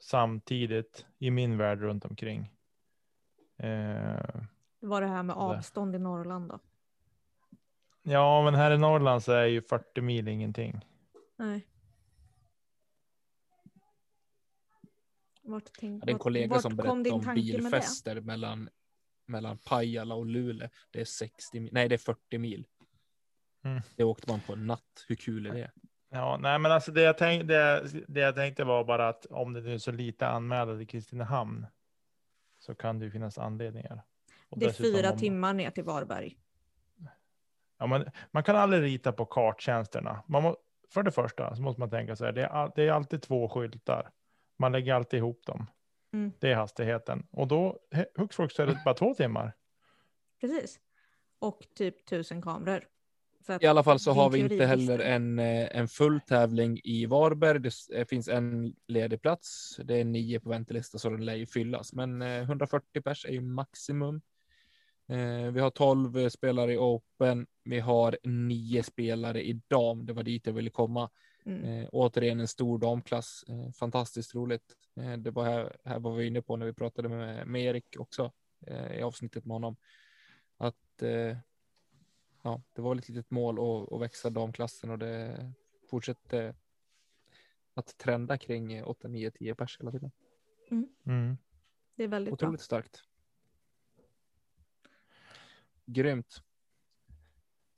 samtidigt i min värld runt omkring. Eh, Det var det här med avstånd i Norrland då. ja, men här i Norrland så är ju 40 mil ingenting. Nej. Vart tänk, hade en vart- kollega vart som berättade om tanke med det? bilfester mellan, mellan Pajala och Luleå. Det är 60 mil. Nej, det är 40 mil. Mm. Det åkte man på en natt. Hur kul är det? Ja, nej, men alltså det jag, tänk, det, det jag tänkte var bara att om det nu är så lite anmälda i Kristinehamn så kan det ju finnas anledningar. Och Det är fyra om- timmar ner till Varberg. Ja, men man kan aldrig rita på karttjänsterna. Man må, för det första så måste man tänka så här. Det är, all, det är alltid två skyltar. Man lägger alltid ihop dem. Mm. Det är hastigheten. Och då flux så är det bara två timmar. Precis. Och typ tusen kameror. Så att I alla fall så har vi inte heller en, eh, en full tävling i Varberg. Det eh, finns en ledig plats. Det är nio på väntelista så den lär ju fyllas. Men eh, 140 pers är ju maximum. Eh, Vi har 12 eh, spelare i Open. Vi har nio spelare i dam. Det var dit jag ville komma. Mm. Eh, återigen en stor damklass. Eh, fantastiskt roligt. Eh, det var här, här var vi inne på när vi pratade med, med Erik också eh, i avsnittet med honom. Att eh, ja, det var ett litet mål att, att växa damklassen och det fortsätter att trenda kring 8, 9, 10 pers hela tiden. Mm. Det är väldigt Otroligt starkt. Grymt.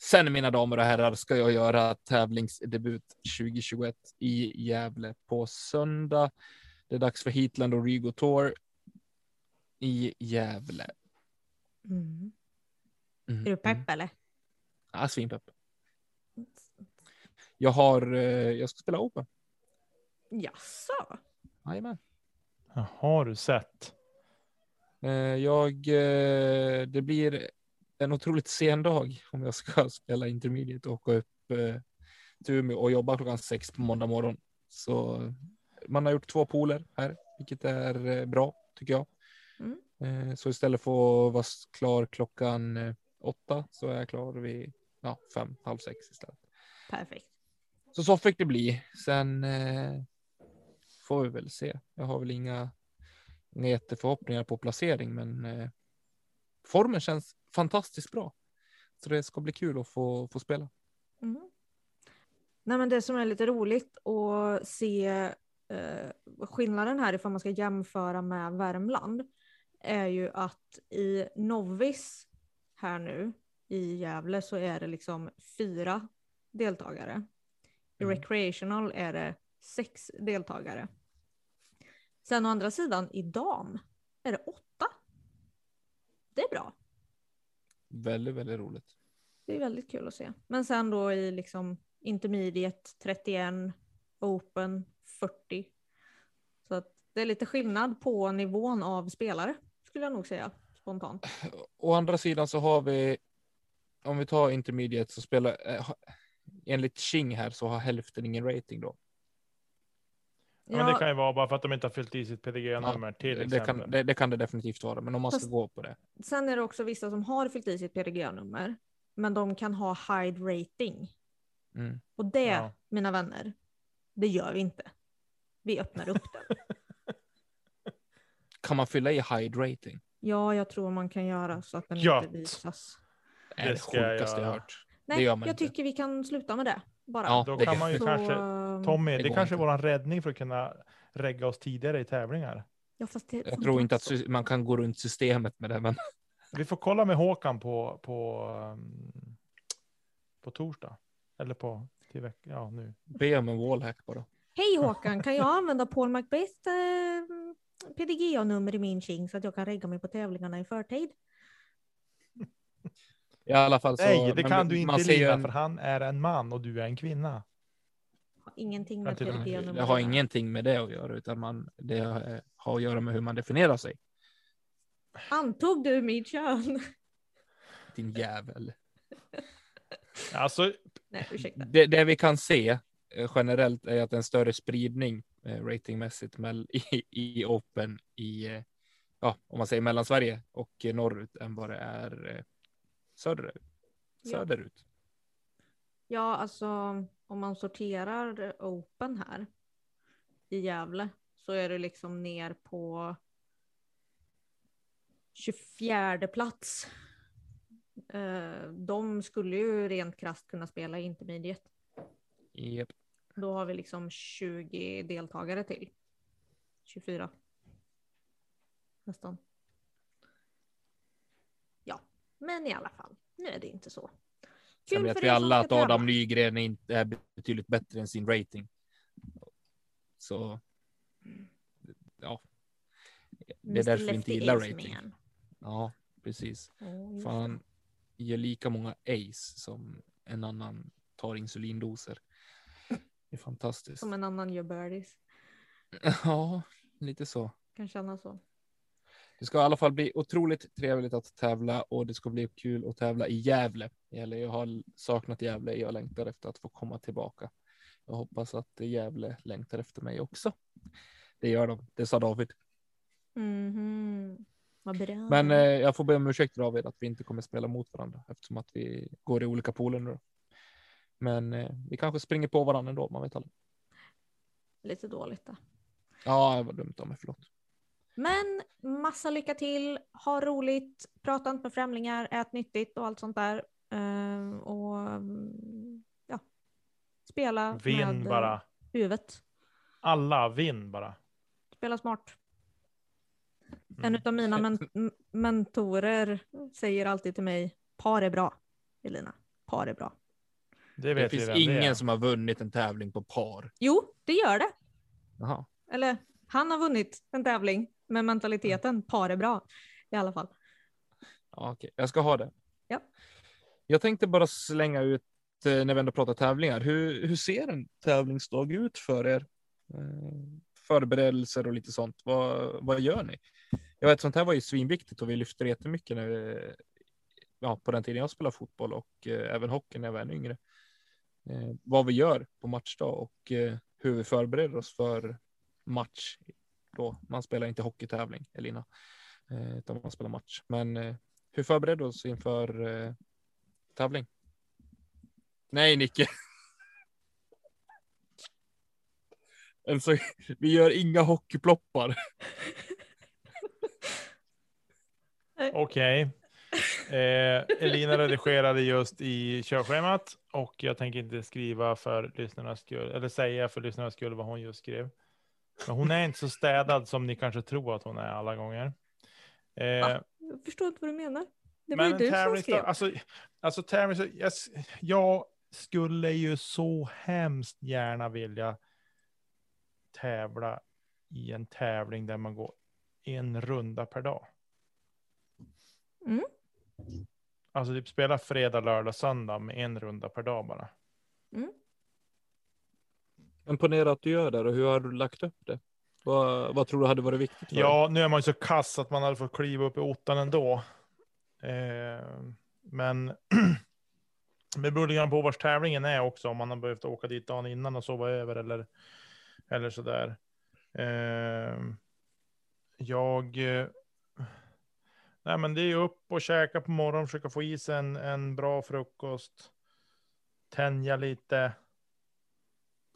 Sen mina damer och herrar ska jag göra tävlingsdebut 2021 i Gävle på söndag. Det är dags för Heatland och Rigo Tour i Gävle. Mm. Mm, Är du pepp mm. eller? Ja, svinpepp. Jag har, eh, jag ska spela Open. Jaså? Jajamän. Ja, Har du sett? Eh, Jag, eh, det blir en otroligt sen dag om jag ska [laughs] spela intermediate och åka upp eh, till Umeå och jobba klockan sex på måndag morgon. Så man har gjort två pooler här, vilket är eh, bra tycker jag. Mm. Eh, Så istället för att vara klar klockan eh, åtta så är jag klar vid ja, fem, halv sex istället. Perfekt. Så så fick det bli. Sen eh, får vi väl se. Jag har väl inga, inga jätteförhoppningar på placering, men eh, formen känns fantastiskt bra. Så det ska bli kul att få, få spela. Mm. Nej, men det som är lite roligt att se eh, skillnaden här ifall man ska jämföra med Värmland är ju att i Novis här nu i Gävle så är det liksom fyra deltagare. I Mm. recreational är det sex deltagare. Sen å andra sidan i dam är det åtta. Det är bra. Väldigt, väldigt roligt. Det är väldigt kul att se. Men sen då i liksom intermediate 31, open 40. Så att det är lite skillnad på nivån av spelare skulle jag nog säga spontant. Å andra sidan så har vi, om vi tar intermediate så spelar, eh, enligt Ching här så har hälften ingen rating då. Ja, men det kan ju vara bara för att de inte har fyllt i sitt PDG-nummer till det, exempel. kan, det, det kan det definitivt vara, men om man ska Fast- gå på det. Sen är det också vissa som har fyllt i sitt PDG-nummer, men de kan ha high rating. Mm. Och det, Ja. mina vänner, det gör vi inte. Vi öppnar upp den. [laughs] Kan man fylla i high rating? Ja, jag tror man kan göra så att den Gött. inte visas. Det är Det det ska jag sjukaste jag göra. hört. Nej, gör man jag inte. tycker vi kan sluta med det. Bara. Ja, Då det- kan man ju Så, kanske, Tommy, det det, kanske är inte. vår räddning för att kunna regga oss tidigare i tävlingar. Ja, fast det Jag tror inte att man kan gå runt systemet med det, men [laughs] Vi får kolla med Håkan på, på, um, på torsdag. Eller på till veck- ja, nu. be om en wallhack bara. Hej [laughs] Håkan, kan jag använda Paul Macbeth eh, PDGA-nummer i min king så att jag kan regga mig på tävlingarna i förtid? I alla fall så. Nej, det kan du man inte Lina, en- för han är en man och du är en kvinna. Har ingenting med och PDGA-nummer Det har ingenting med det att göra, utan man, det eh, har att göra med hur man definierar sig. Antog du mitt kön? [laughs] Din jävel. [laughs] Alltså, Nej. Det, det vi kan se eh, generellt är att en större spridning eh, ratingmässigt [laughs] i, i Open i, ja, om man säger Mellansverige och eh, norrut än vad det är eh, söderut. Ja. Söderut. Ja, alltså om man sorterar Open här i Gävle så är det liksom ner på 24 plats. Eh, De skulle ju rent krasst kunna spela intermediate. Japp. Då har vi liksom 20 deltagare till. 24. Nästan. Ja, men i alla fall. Nu är det inte så. Sen vet för vi alla att Adam tävla. Nygren inte är betydligt bättre än sin rating. Så. Ja. Det är Mr. därför vi inte gillar rating. Ja, precis. Just Fan, ger lika många ace som en annan tar insulindoser. Det är fantastiskt. Som en annan gör birdies. [laughs] Ja, lite så. Kan känna så. Det ska i alla fall bli otroligt trevligt att tävla och det ska bli kul att tävla i Gävle. Eller jag har saknat Gävle. Jag längtar efter att få komma tillbaka. Jag hoppas att Gävle längtar efter mig också. Det gör de. Det sa David. Vad bra. Men eh, jag får be om ursäkt David att vi inte kommer spela mot varandra eftersom att vi går i olika pooler nu. då. Men eh, vi kanske springer på varandra ändå. Man vet aldrig. Lite dåligt det. Ja, det var dumt av mig. Förlåt. Men massa lycka till, ha roligt, prata inte med främlingar, ät nyttigt och allt sånt där. Ehm, och ja, spela vinn med bara. huvudet. Alla vinn bara. Spela smart. Mm. En av mina men [laughs] mentorer säger alltid till mig, par är bra, Elina. Par är bra. Det Det finns vem det ingen som har vunnit en tävling på par. Jo, det gör det. Jaha. Eller han har vunnit en tävling med mentaliteten, par är bra. I alla fall. Ja, okej. Jag ska ha det. Ja. Jag tänkte bara slänga ut eh, när vi ändå pratar tävlingar. Hur, hur ser en tävlingsdag ut för er? Eh, förberedelser och lite sånt. Vad, vad gör ni? Jag vet, sånt här var ju svinviktigt och vi lyfte det jättemycket när vi, ja, på den tiden jag spelade fotboll och eh, även hockey när jag var ännu yngre. Eh, vad vi gör på matchdag och eh, hur vi förbereder oss för match. Då man spelar inte hockeytävling, Elina, eh, utan man spelar match. Men eh, hur förbereder vi oss inför eh, tävling? Nej, Nicke. [laughs] Alltså, vi gör inga hockeyploppar. Okej. Eh, Elina redigerade just i körschemat och jag tänker inte skriva för lyssnarnas skull, eller säga för lyssnarnas skull vad hon just skrev. Men hon är inte så städad som ni kanske tror att hon är alla gånger. Eh? Jag förstår inte vad du menar. Det var men ju du som tävlingsdag- skrev. Alltså, alltså tävlingsdag- jag, jag skulle ju så hemskt gärna vilja tävla i en tävling där man går en runda per dag. Mm. Alltså typ spela fredag, lördag, söndag med en runda per dag bara. Men ponera att du gör det och hur har du lagt upp det? Vad, vad tror du hade varit viktigt? För dig? Ja, nu är man ju så kass att man hade fått kliva upp i ottan ändå. Eh, men det beror lite på vars tävlingen är också. Om man har behövt åka dit dagen innan och sova över eller, eller sådär. Eh, jag... eh, Nej, men det är upp och käka på morgonen, försöka få i sig en, en bra frukost. Tänja lite.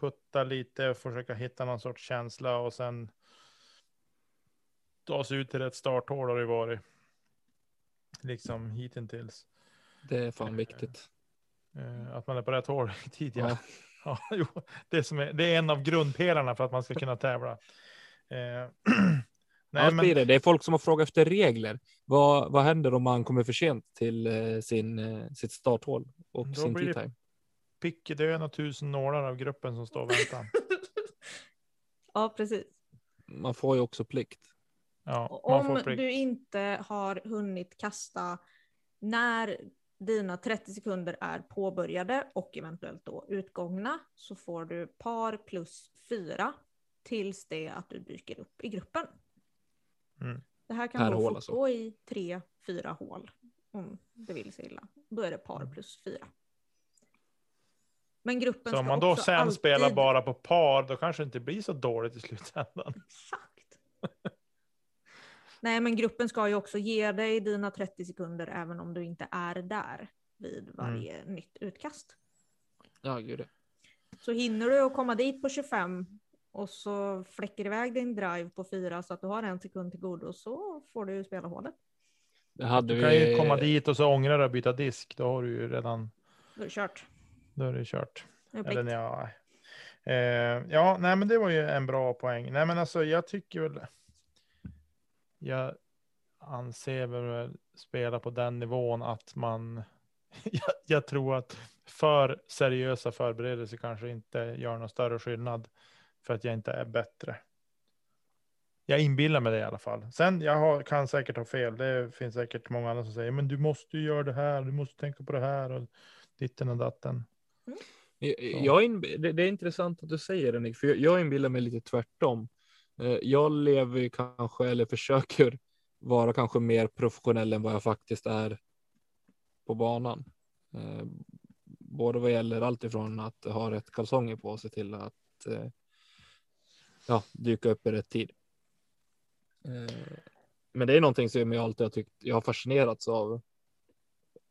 Putta lite, försöka hitta någon sorts känsla och sen ta sig ut till rätt starthål har det varit. Liksom hittills. Det är fan viktigt. Eh, att man är på rätt hål [laughs] i tid. Ja. [laughs] Ja. Jo, det, som är, det är en av grundpelarna för att man ska kunna tävla. Eh, [clears throat] nej, men, blir det. det är folk som har frågat efter regler. Vad, vad händer om man kommer för sent till eh, sin, eh, sitt starthål och Då sin blir det-? Pick i dön och tusen nålar av gruppen som står och väntar. [laughs] Ja, precis. Man får ju också plikt. Ja, Om plikt. du inte har hunnit kasta när dina 30 sekunder är påbörjade och eventuellt då utgångna så får du par plus fyra tills det att du dyker upp i gruppen. Mm. Det här kan Per då hål alltså. fortgå i tre, fyra hål om det vill sig illa. Då är det par Mm. plus fyra. Men gruppen Så om man då också sen alltid... spelar bara på par, då kanske det inte blir så dåligt i slutändan. [laughs] Exakt. Nej, men gruppen ska ju också ge dig dina 30 sekunder även om du inte är där vid varje Mm. nytt utkast. Ja, gud. Så hinner du att komma dit på 25 och så fläcker iväg din drive på 4 så att du har en sekund till godo så får du spela hålet. Det hade Du kan ju vi. komma dit och så ångra dig och byta disk. Då har du ju redan, Då kört. Då är det kört. Eller plikt. ja. Eh, ja, nej, men det var ju en bra poäng. Nej, men alltså jag tycker väl. Jag anser väl spela på den nivån att man. [laughs] jag, jag tror att för seriösa förberedelser kanske inte gör någon större skillnad för att jag inte är bättre. Jag inbillar mig det i alla fall. Sen jag har, kan säkert ha fel. Det finns säkert många andra som säger, men du måste ju göra det här. Du måste tänka på det här och ditten och datten. Jag, jag inb- det, är intressant att du säger det Nick, för jag, jag inbillar mig lite tvärtom. Eh, Jag lever kanske, eller försöker vara kanske mer professionell än vad jag faktiskt är på banan. Eh, Både vad gäller allt ifrån att ha rätt kalsonger på sig till att eh, ja, dyka upp i rätt tid. Men det är någonting som jag alltid har tyckt, jag har fascinerats av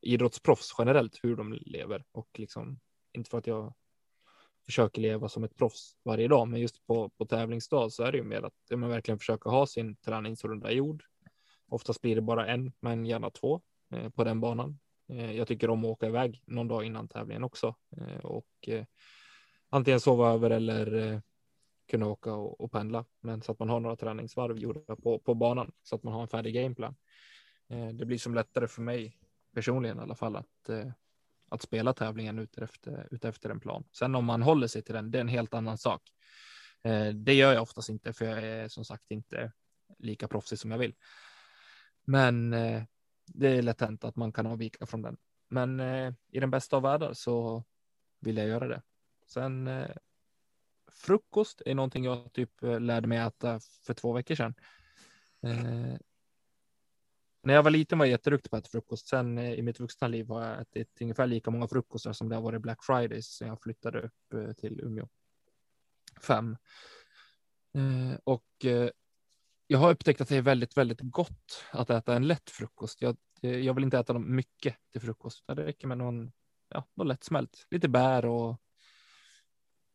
idrottsproffs generellt, hur de lever och liksom inte för att jag försöker leva som ett proffs varje dag, men just på, på tävlingsdag så är det ju mer att man verkligen försöker ha sin träningsrunda gjord. Oftast blir det bara en, men gärna två eh, på den banan. Eh, jag tycker om att åka iväg någon dag innan tävlingen också eh, och eh, antingen sova över eller eh, kunna åka och, och pendla, men så att man har några träningsvarv gjorda på, på banan så att man har en färdig gameplan. Eh, det blir som lättare för mig personligen i alla fall att eh, att spela tävlingen utefter, utefter en plan. Sen om man håller sig till den, det är en helt annan sak. Eh, det gör jag oftast inte, för jag är som sagt inte lika proffsig som jag vill. Men eh, det är lätt hänt att man kan avvika från den. Men eh, i den bästa av världar så vill jag göra det. Sen frukost är någonting jag typ lärde mig äta för två veckor sedan. När jag var liten var jag jätteduktig på att äta frukost. Sen eh, i mitt vuxna liv har jag ätit ungefär lika många frukostar som det har varit Black Fridays sen jag flyttade upp eh, till Umeå. Fem. Eh, och jag har upptäckt att det är väldigt, väldigt gott att äta en lätt frukost. Jag, jag vill inte äta dem mycket till frukost. utan Det räcker med någon, ja, någon lättsmält. Lite bär och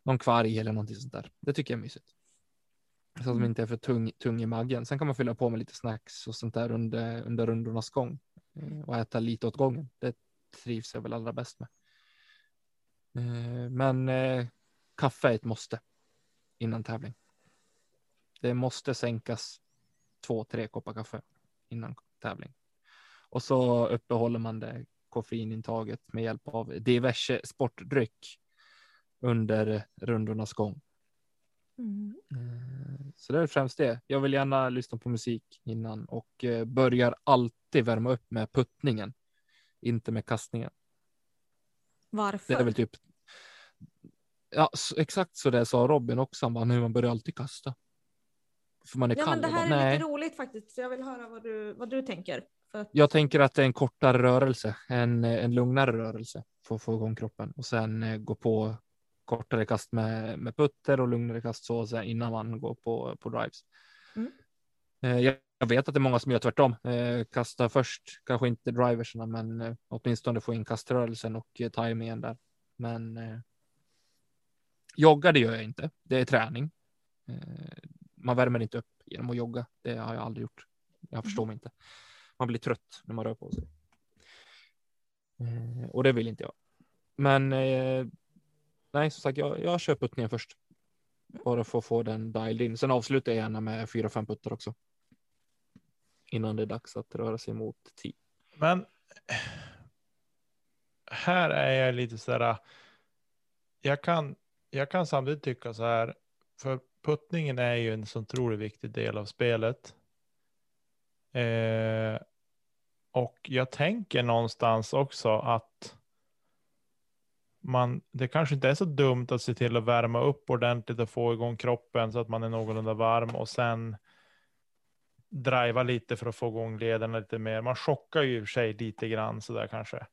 någon kvarg eller någonting sånt där. Det tycker jag är mysigt. Så att de Mm. inte är för tung, tung i magen. Sen kan man fylla på med lite snacks och sånt där under, under rundornas gång. Eh, Och äta lite åt gången. Det trivs jag väl allra bäst med. Eh, Men eh, kaffe är ett måste innan tävling. Det måste sänkas två, tre koppar kaffe innan tävling. Och så uppehåller man det koffeinintaget med hjälp av diverse sportdryck under rundornas gång. Mm. Eh, Så det är främst det. Jag vill gärna lyssna på musik innan och eh, börjar alltid värma upp med puttningen, inte med kastningen. Varför? Det är väl typ. Ja, exakt så det sa Robin också. Han bara, nu man börjar alltid kasta. För man är ja, kall. men det här bara, är Nej, lite roligt faktiskt, så jag vill höra vad du, vad du tänker. Att, jag tänker att det är en kortare rörelse, en, en lugnare rörelse för att få igång kroppen och sen eh, gå på kortare kast med, med putter och lugnare kast så sen innan man går på, på drives. Mm. Eh, Jag, jag vet att det är många som gör tvärtom. Eh, kasta först, kanske inte driverserna, men eh, åtminstone få in kaströrelsen och tajmingen där. Men jogga, det gör jag inte. Det är träning. Man värmer inte upp genom att jogga. Det har jag aldrig gjort. Jag förstår mig inte. Man blir trött när man rör på sig. Och det vill inte jag. Men nej, som sagt, jag, jag kör puttningen först. Bara för att få den dialed in. Sen avslutar jag gärna med fyra, fem puttar också. Innan det är dags att röra sig mot tio. Men här är jag lite så här. Jag kan, jag kan samtidigt tycka så här. För puttningen är ju en så otroligt viktig del av spelet. Eh, och jag tänker någonstans också att man, det kanske inte är så dumt att se till att värma upp ordentligt och få igång kroppen så att man är någorlunda varm och sen driva lite för att få igång lederna lite mer. Man chockar ju i och för sig lite grann så där kanske.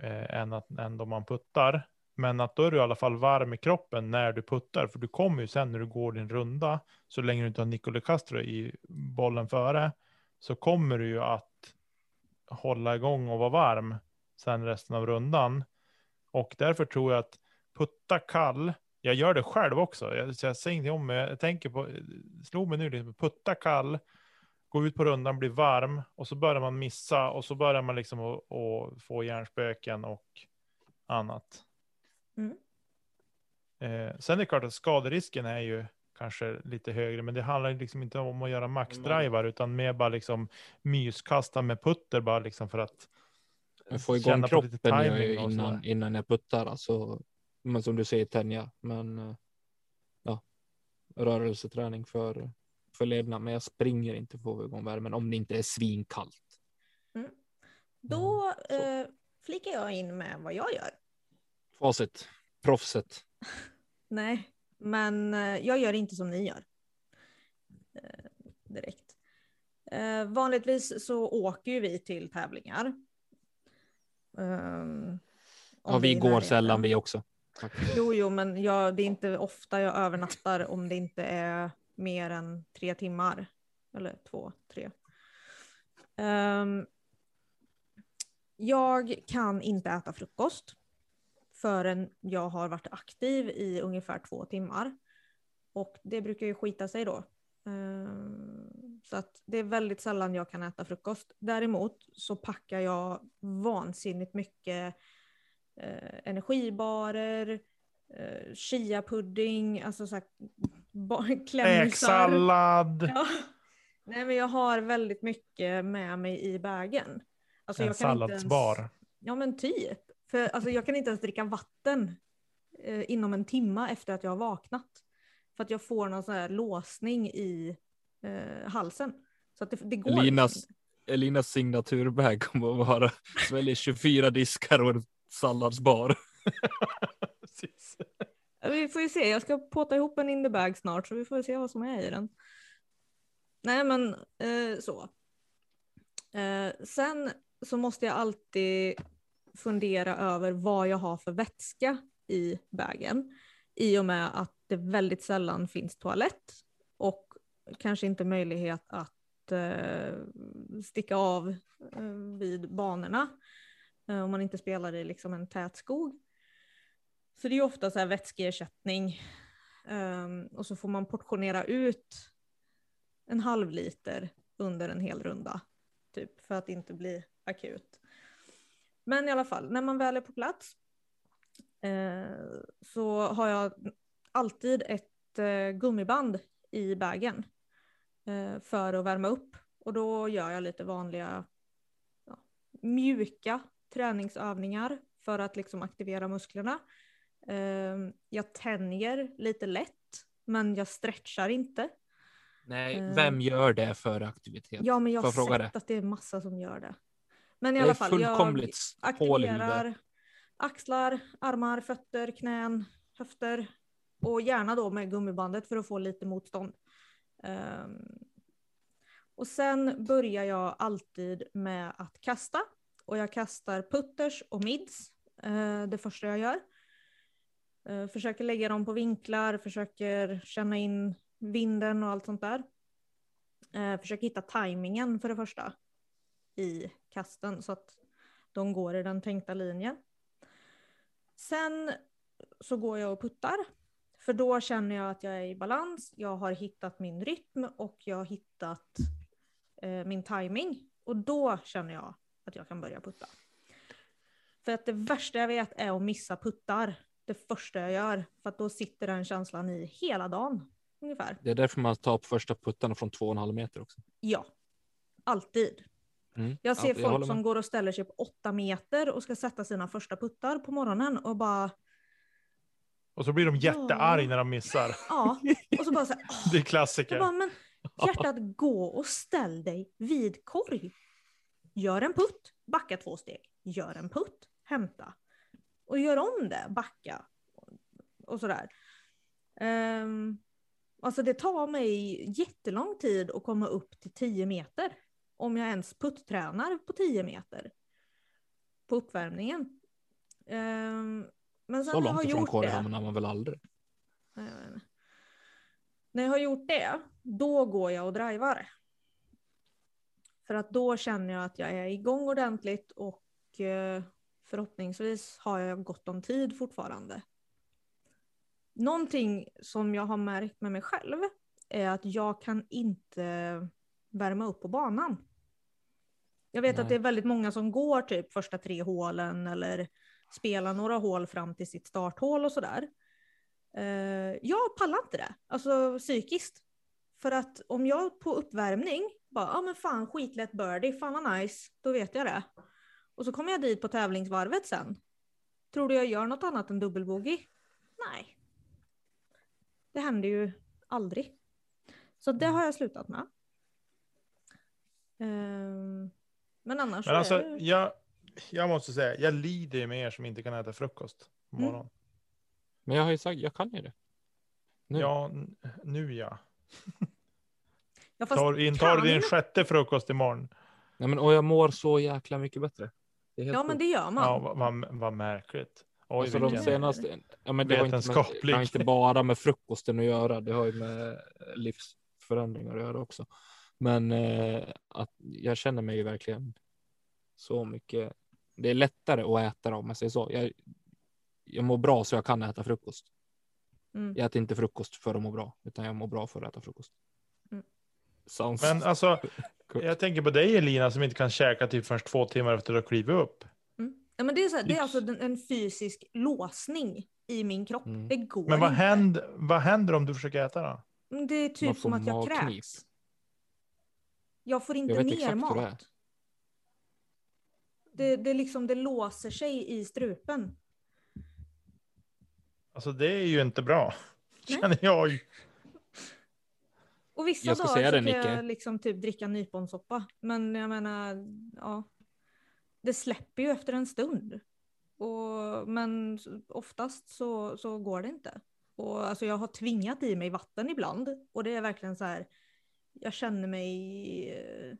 Eh, än, att, än då man puttar. Men att då är du i alla fall varm i kroppen när du puttar. För du kommer ju sen när du går din runda. Så länge du inte har Nicole Castro i bollen före. Så kommer du ju att hålla igång och vara varm. Sen resten av rundan. Och därför tror jag att putta kall. Jag gör det själv också. Jag, jag säger ingenting om mig. Jag tänker på, slog mig nu liksom, putta kall, gå ut på rundan, bli varm och så börjar man missa och så börjar man liksom att få hjärnspöken och annat. Mm. Eh, sen är det klart att skaderisken är ju kanske lite högre, men det handlar liksom inte om att göra maxdrivar utan mer bara liksom myskasta med putter bara liksom för att jag får igång kroppen innan, innan jag puttar. Alltså, men som du säger tänja. Men eh, ja, rörelseträning för, för lederna. Men jag springer inte för att få igång värmen om det inte är svinkallt. Mm. Då mm, eh, flikar jag in med vad jag gör. Facit. Proffset. [laughs] Nej, men eh, jag gör inte som ni gör. Eh, direkt. Eh, vanligtvis så åker ju vi till tävlingar. Um, ja, vi går sällan vi också. Jo, jo, men jag, det är inte ofta jag övernattar om det inte är mer än tre timmar. Eller två, tre. Um, jag kan inte äta frukost förrän jag har varit aktiv i ungefär två timmar. Och det brukar ju skita sig då. Ehm, så att det är väldigt sällan jag kan äta frukost. Däremot så packar jag vansinnigt mycket eh, energibarer, eh, chiapudding, alltså så här [laughs] klämmisar. Ja. Nej men jag har väldigt mycket med mig i bagen. Alltså, en jag kan salladsbar. Ens, ja men typ. För alltså, jag kan inte ens dricka vatten eh, inom en timme efter att jag har vaknat. För att jag får någon sån här låsning i eh, halsen. Så att det, det går Elinas, liksom. Elinas signaturbag kommer att vara sväljer 24 diskar och en salladsbar. [laughs] vi får ju se, jag ska påta ihop en in the bag snart så vi får se vad som är i den. Nej men eh, så. Eh, sen så måste jag alltid fundera över vad jag har för vätska i vägen. I och med att det väldigt sällan finns toalett kanske inte möjlighet att eh, sticka av eh, vid banorna eh, om man inte spelar i liksom en tät skog. Så det är ofta så här vätskeersättning ehm, och så får man portionera ut en halv liter under en hel runda typ för att inte bli akut. Men i alla fall, när man väl är på plats eh, så har jag alltid ett eh, gummiband i bagen för att värma upp. Och då gör jag lite vanliga ja, mjuka träningsövningar för att liksom aktivera musklerna. Eh, jag tänjer lite lätt, men jag stretchar inte. Nej, eh. vem gör det för aktivitet? Ja, men jag har sett det? att det är massa som gör det. Men i alla fall, jag aktiverar axlar, armar, fötter, knän, höfter och gärna då med gummibandet för att få lite motstånd. Um, och sen börjar jag alltid med att kasta och jag kastar putters och mids uh, det första jag gör. Uh, försöker lägga dem på vinklar, försöker känna in vinden och allt sånt där. Uh, försöker hitta tajmingen för det första i kasten så att de går i den tänkta linjen. Sen så går jag och puttar. För då känner jag att jag är i balans, jag har hittat min rytm och jag har hittat eh, min timing. Och då känner jag att jag kan börja putta. För att det värsta jag vet är att missa puttar. Det första jag gör. För att då sitter den känslan i hela dagen. Ungefär. Det är därför man tar på första puttarna från två och en halv meter också. Ja, alltid. Mm. Jag ser ja, folk som går och ställer sig på åtta meter och ska sätta sina första puttar på morgonen och bara. Och så blir de jättearg när de missar. Ja, och så bara så här, åh. [laughs] Det är klassiker. bara, men [laughs] hjärtat, gå och ställ dig vid korg. Gör en putt, backa två steg. Gör en putt, hämta. Och gör om det, backa. Och sådär. Um, alltså det tar mig jättelång tid att komma upp till 10 meter. Om jag ens putttränar på 10 meter. På uppvärmningen. Ehm, men sen Så långt ifrån korg det. hamnar man väl aldrig. Nej. När jag har gjort det, då går jag och drivar. För att då känner jag att jag är igång ordentligt och eh, förhoppningsvis har jag gott om tid fortfarande. Någonting som jag har märkt med mig själv är att jag kan inte värma upp på banan. Jag vet Nej. att det är väldigt många som går typ första tre hålen eller spelar några hål fram till sitt starthål och sådär. Eh, jag pallar inte det, alltså psykiskt. För att om jag på uppvärmning bara, ja ah, men fan skitlätt birdie, fan vad nice, då vet jag det. Och så kommer jag dit på tävlingsvarvet sen. Tror du jag gör något annat än dubbelbogey? Nej. Det händer ju aldrig. Så det har jag slutat med. Ehm, men annars Men så alltså, är det... jag, jag måste säga, jag lider ju med er som inte kan äta frukost på Mm. morgonen. Men jag har ju sagt, jag kan ju det. Nu. Ja, nu ja. Ja, Tar, intar du din sjätte frukost imorgon? Nej, men, och jag mår så jäkla mycket bättre. Det är helt Ja men det gör man. Ja, vad, vad, vad märkligt. Oj, Alltså de senaste, ja, men det har, inte med, Vetenskaplig. det har inte bara med frukosten att göra, det har ju med livsförändringar att göra också. Men eh, att jag känner mig ju verkligen så mycket. Det är lättare att äta om jag säger så. Jag, jag mår bra så jag kan äta frukost. Mm. Jag äter inte frukost för att må bra, utan jag mår bra för att äta frukost. Mm. Sounds Men alltså, [laughs] Cool. jag tänker på dig Elina som inte kan käka typ först två timmar efter att ha klivit upp. Mm. Ja, men det, är så här, det är alltså en, en fysisk låsning i min kropp. Mm. Det går Men vad inte. händer, vad händer om du försöker äta då? Mm, Det är Man typ som att jag kräks. Jag får inte vet ner mat. Det, det, liksom, det låser sig i strupen. Alltså det är ju inte bra. Nej. Känner jag. Och vissa Jag ska dagar säga det, kan jag liksom typ dricka nyponsoppa. Men jag menar, ja. Det släpper ju efter en stund. Och, men oftast så, så går det inte. Och alltså jag har tvingat i mig vatten ibland. Och det är verkligen så här. Jag känner mig eh,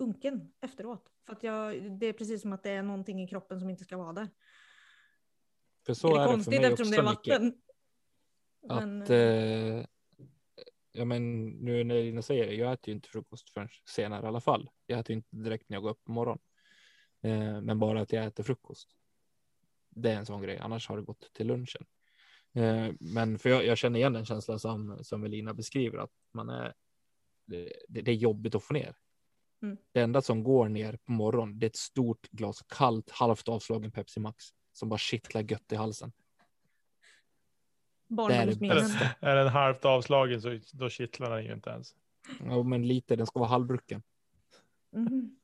unken efteråt. För att jag, det är precis som att det är någonting i kroppen som inte ska vara där. För så det är, är det för konstigt mig eftersom det är också, Micke. vatten. Att, Men, eh, ja men nu när Lina säger det, jag äter ju inte frukost förrän senare i alla fall. Jag äter ju inte direkt när jag går upp på morgonen. Eh, men bara att jag äter frukost. Det är en sån grej, annars har det gått till lunchen. Eh, men för jag, jag känner igen den känslan som, som Elina beskriver, att man är, det det är jobbigt att få ner. Mm. Det enda som går ner på morgonen, det är ett stort glas kallt, halvt avslagen Pepsi Max som bara kittlar gött i halsen. barndomsminnen. bästa. Är den halvt avslagen så då kittlar den ju inte ens. Ja, men lite, den ska vara halvbrucken. Mhm.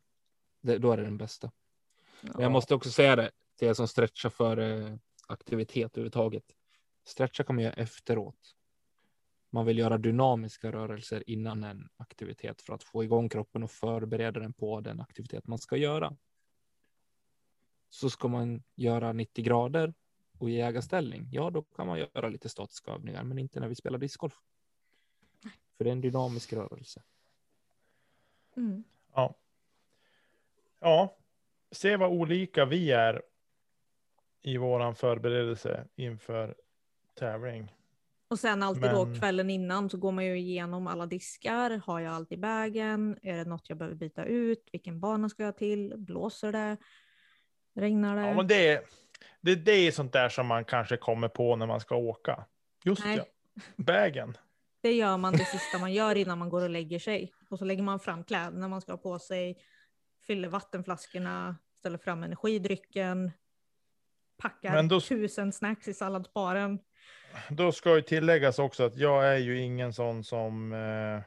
Det, då är det den bästa. Men Ja. jag måste också säga det till er som stretchar för eh, aktivitet överhuvudtaget. Stretcha kan man göra efteråt. Man vill göra dynamiska rörelser innan en aktivitet för att få igång kroppen och förbereda den på den aktivitet man ska göra. Så ska man göra 90 grader och i ägarställning, ja då kan man göra lite statiska övningar, men inte när vi spelar discgolf. För det är en dynamisk rörelse. Mm. Ja. Ja, se vad olika vi är i våran förberedelse inför tävling. Och sen alltid då Men- kvällen innan så går man ju igenom alla diskar. Har jag allt i bagen? Är det något jag behöver byta ut? Vilken bana ska jag till? Blåser det? Regnar det? Ja, men det är, det, det är sånt där som man kanske kommer på när man ska åka. Just Nej. ja, vägen. [laughs] Det gör man det sista man gör innan man går och lägger sig. Och så lägger man fram kläderna man ska ha på sig. Fyller vattenflaskorna. Ställer fram energidrycken. Packar då- tusen snacks i salladsbaren. Då ska ju tilläggas också att jag är ju ingen sån som eh,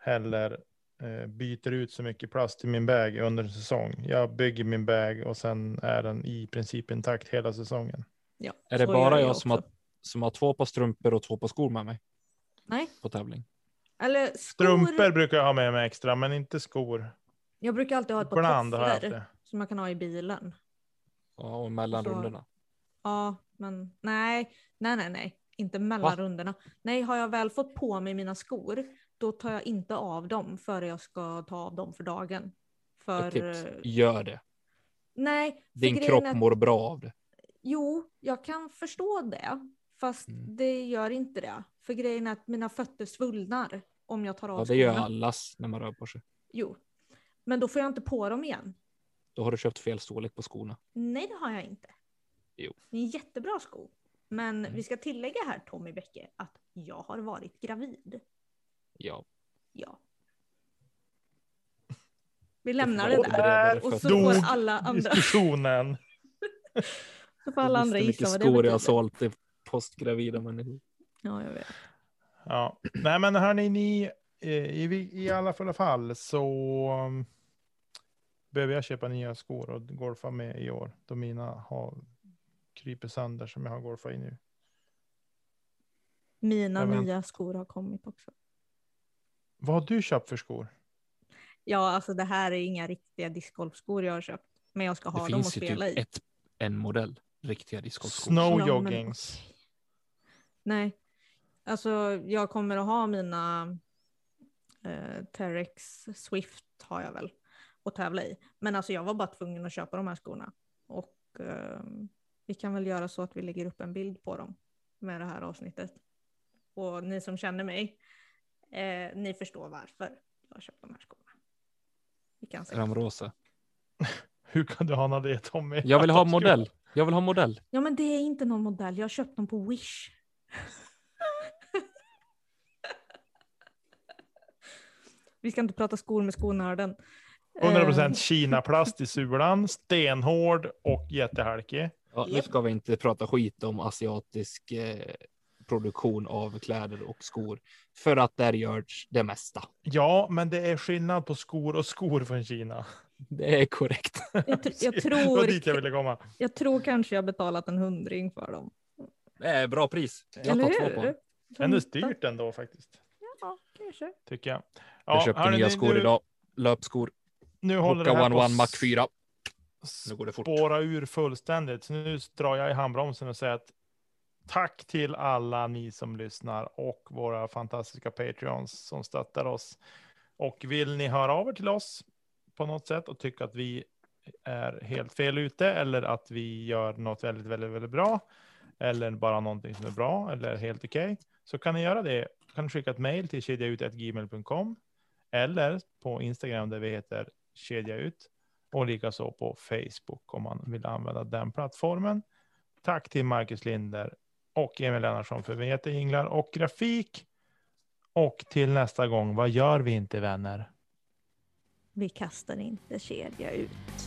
heller eh, byter ut så mycket plast i min bag under en säsong. Jag bygger min bag och sen är den i princip intakt hela säsongen. Ja, Är det bara gör jag som har, som har två par strumpor och två par skor med mig Nej, på tävling? eller skor. Strumpor brukar jag ha med mig extra, men inte skor. Jag brukar alltid ha ett par jag tofflor som jag kan ha i bilen. Ja, och mellan Så- rundorna. Ja, men nej, nej, nej, nej, inte mellan Va? rundorna. Nej, har jag väl fått på mig mina skor, då tar jag inte av dem före jag ska ta av dem för dagen. För, Ett tips, eh, gör det. nej, Din kropp är mår bra av det. Jo, jag kan förstå det, fast Mm. det gör inte det. För grejen är att mina fötter svullnar om jag tar av Ja, det gör skorna. allas när man rör på sig. Jo, men då får jag inte på dem igen. Då har du köpt fel storlek på skorna. Nej, det har jag inte. Jo. Det är en jättebra sko. Men Mm. vi ska tillägga här Tommy Bäcke att jag har varit gravid. Ja. Ja. Vi lämnar det där. Och [laughs] så får alla andra, Diskussionen. så får alla andra gissa vad det skor jag betyder. sålt till postgravida människor. Ja, jag vet. Ja, nej men hörni, ni, eh, i, i alla fall- fall så um, behöver jag köpa nya skor och golfa med i år. Då mina har kryper sönder som jag har golfat i nu. Mina Jag vet. nya skor har kommit också. Vad har du köpt för skor? Ja, alltså det här är inga riktiga discgolfskor jag har köpt. Men jag ska ha Det dem att finns ju typ spela i. ett, en modell. Riktiga discgolfskor. Snow joggings. Nej, alltså jag kommer att ha mina eh, Terex Swift har jag väl att tävla i. Men alltså jag var bara tvungen att köpa de här skorna. Och eh, vi kan väl göra så att vi lägger upp en bild på dem med det här avsnittet. Och ni som känner mig, eh, ni förstår varför jag har köpt de här skorna. Vi kan Är se. de rosa? Hur kan du ana det Tommy? Jag vill ha modell. Jag vill ha modell. Ja men det är inte någon modell, jag har köpt dem på Wish. [laughs] Vi ska inte prata skor med skonörden. 100% Eh, Kina-plast i sulan, stenhård och jättehalkig. Ja, nu ska vi inte prata skit om asiatisk eh, produktion av kläder och skor. För att där görs det mesta. Ja, men det är skillnad på skor och skor från Kina. Det är korrekt. jag, tr- jag, [laughs] Det tror, dit jag ville komma. jag tror kanske jag betalat en hundring för dem. Det är bra pris. Jag Eller tar två på. hur? Ändå styrt ändå faktiskt, Ja, kanske. tycker jag. Jag köpte nya skor nu, idag. Löpskor. Nu håller det Hoka här One på One Mac att 4. Nu går det fort. spåra ur fullständigt. Så nu drar jag i handbromsen och säger att tack till alla ni som lyssnar och våra fantastiska Patreons som stöttar oss. Och vill ni höra av er till oss på något sätt och tycka att vi är helt fel ute eller att vi gör något väldigt, väldigt, väldigt bra eller bara någonting som är bra eller helt okej så kan ni göra det. Kan ni skicka ett mejl till kedjaut.gmail.com eller på Instagram där vi heter kedjaut och likaså på Facebook om man vill använda den plattformen. Tack till Marcus Linder och Emil Lennartsson för vetajinglar och grafik. Och till nästa gång, vad gör vi inte vänner? Vi kastar inte kedja ut.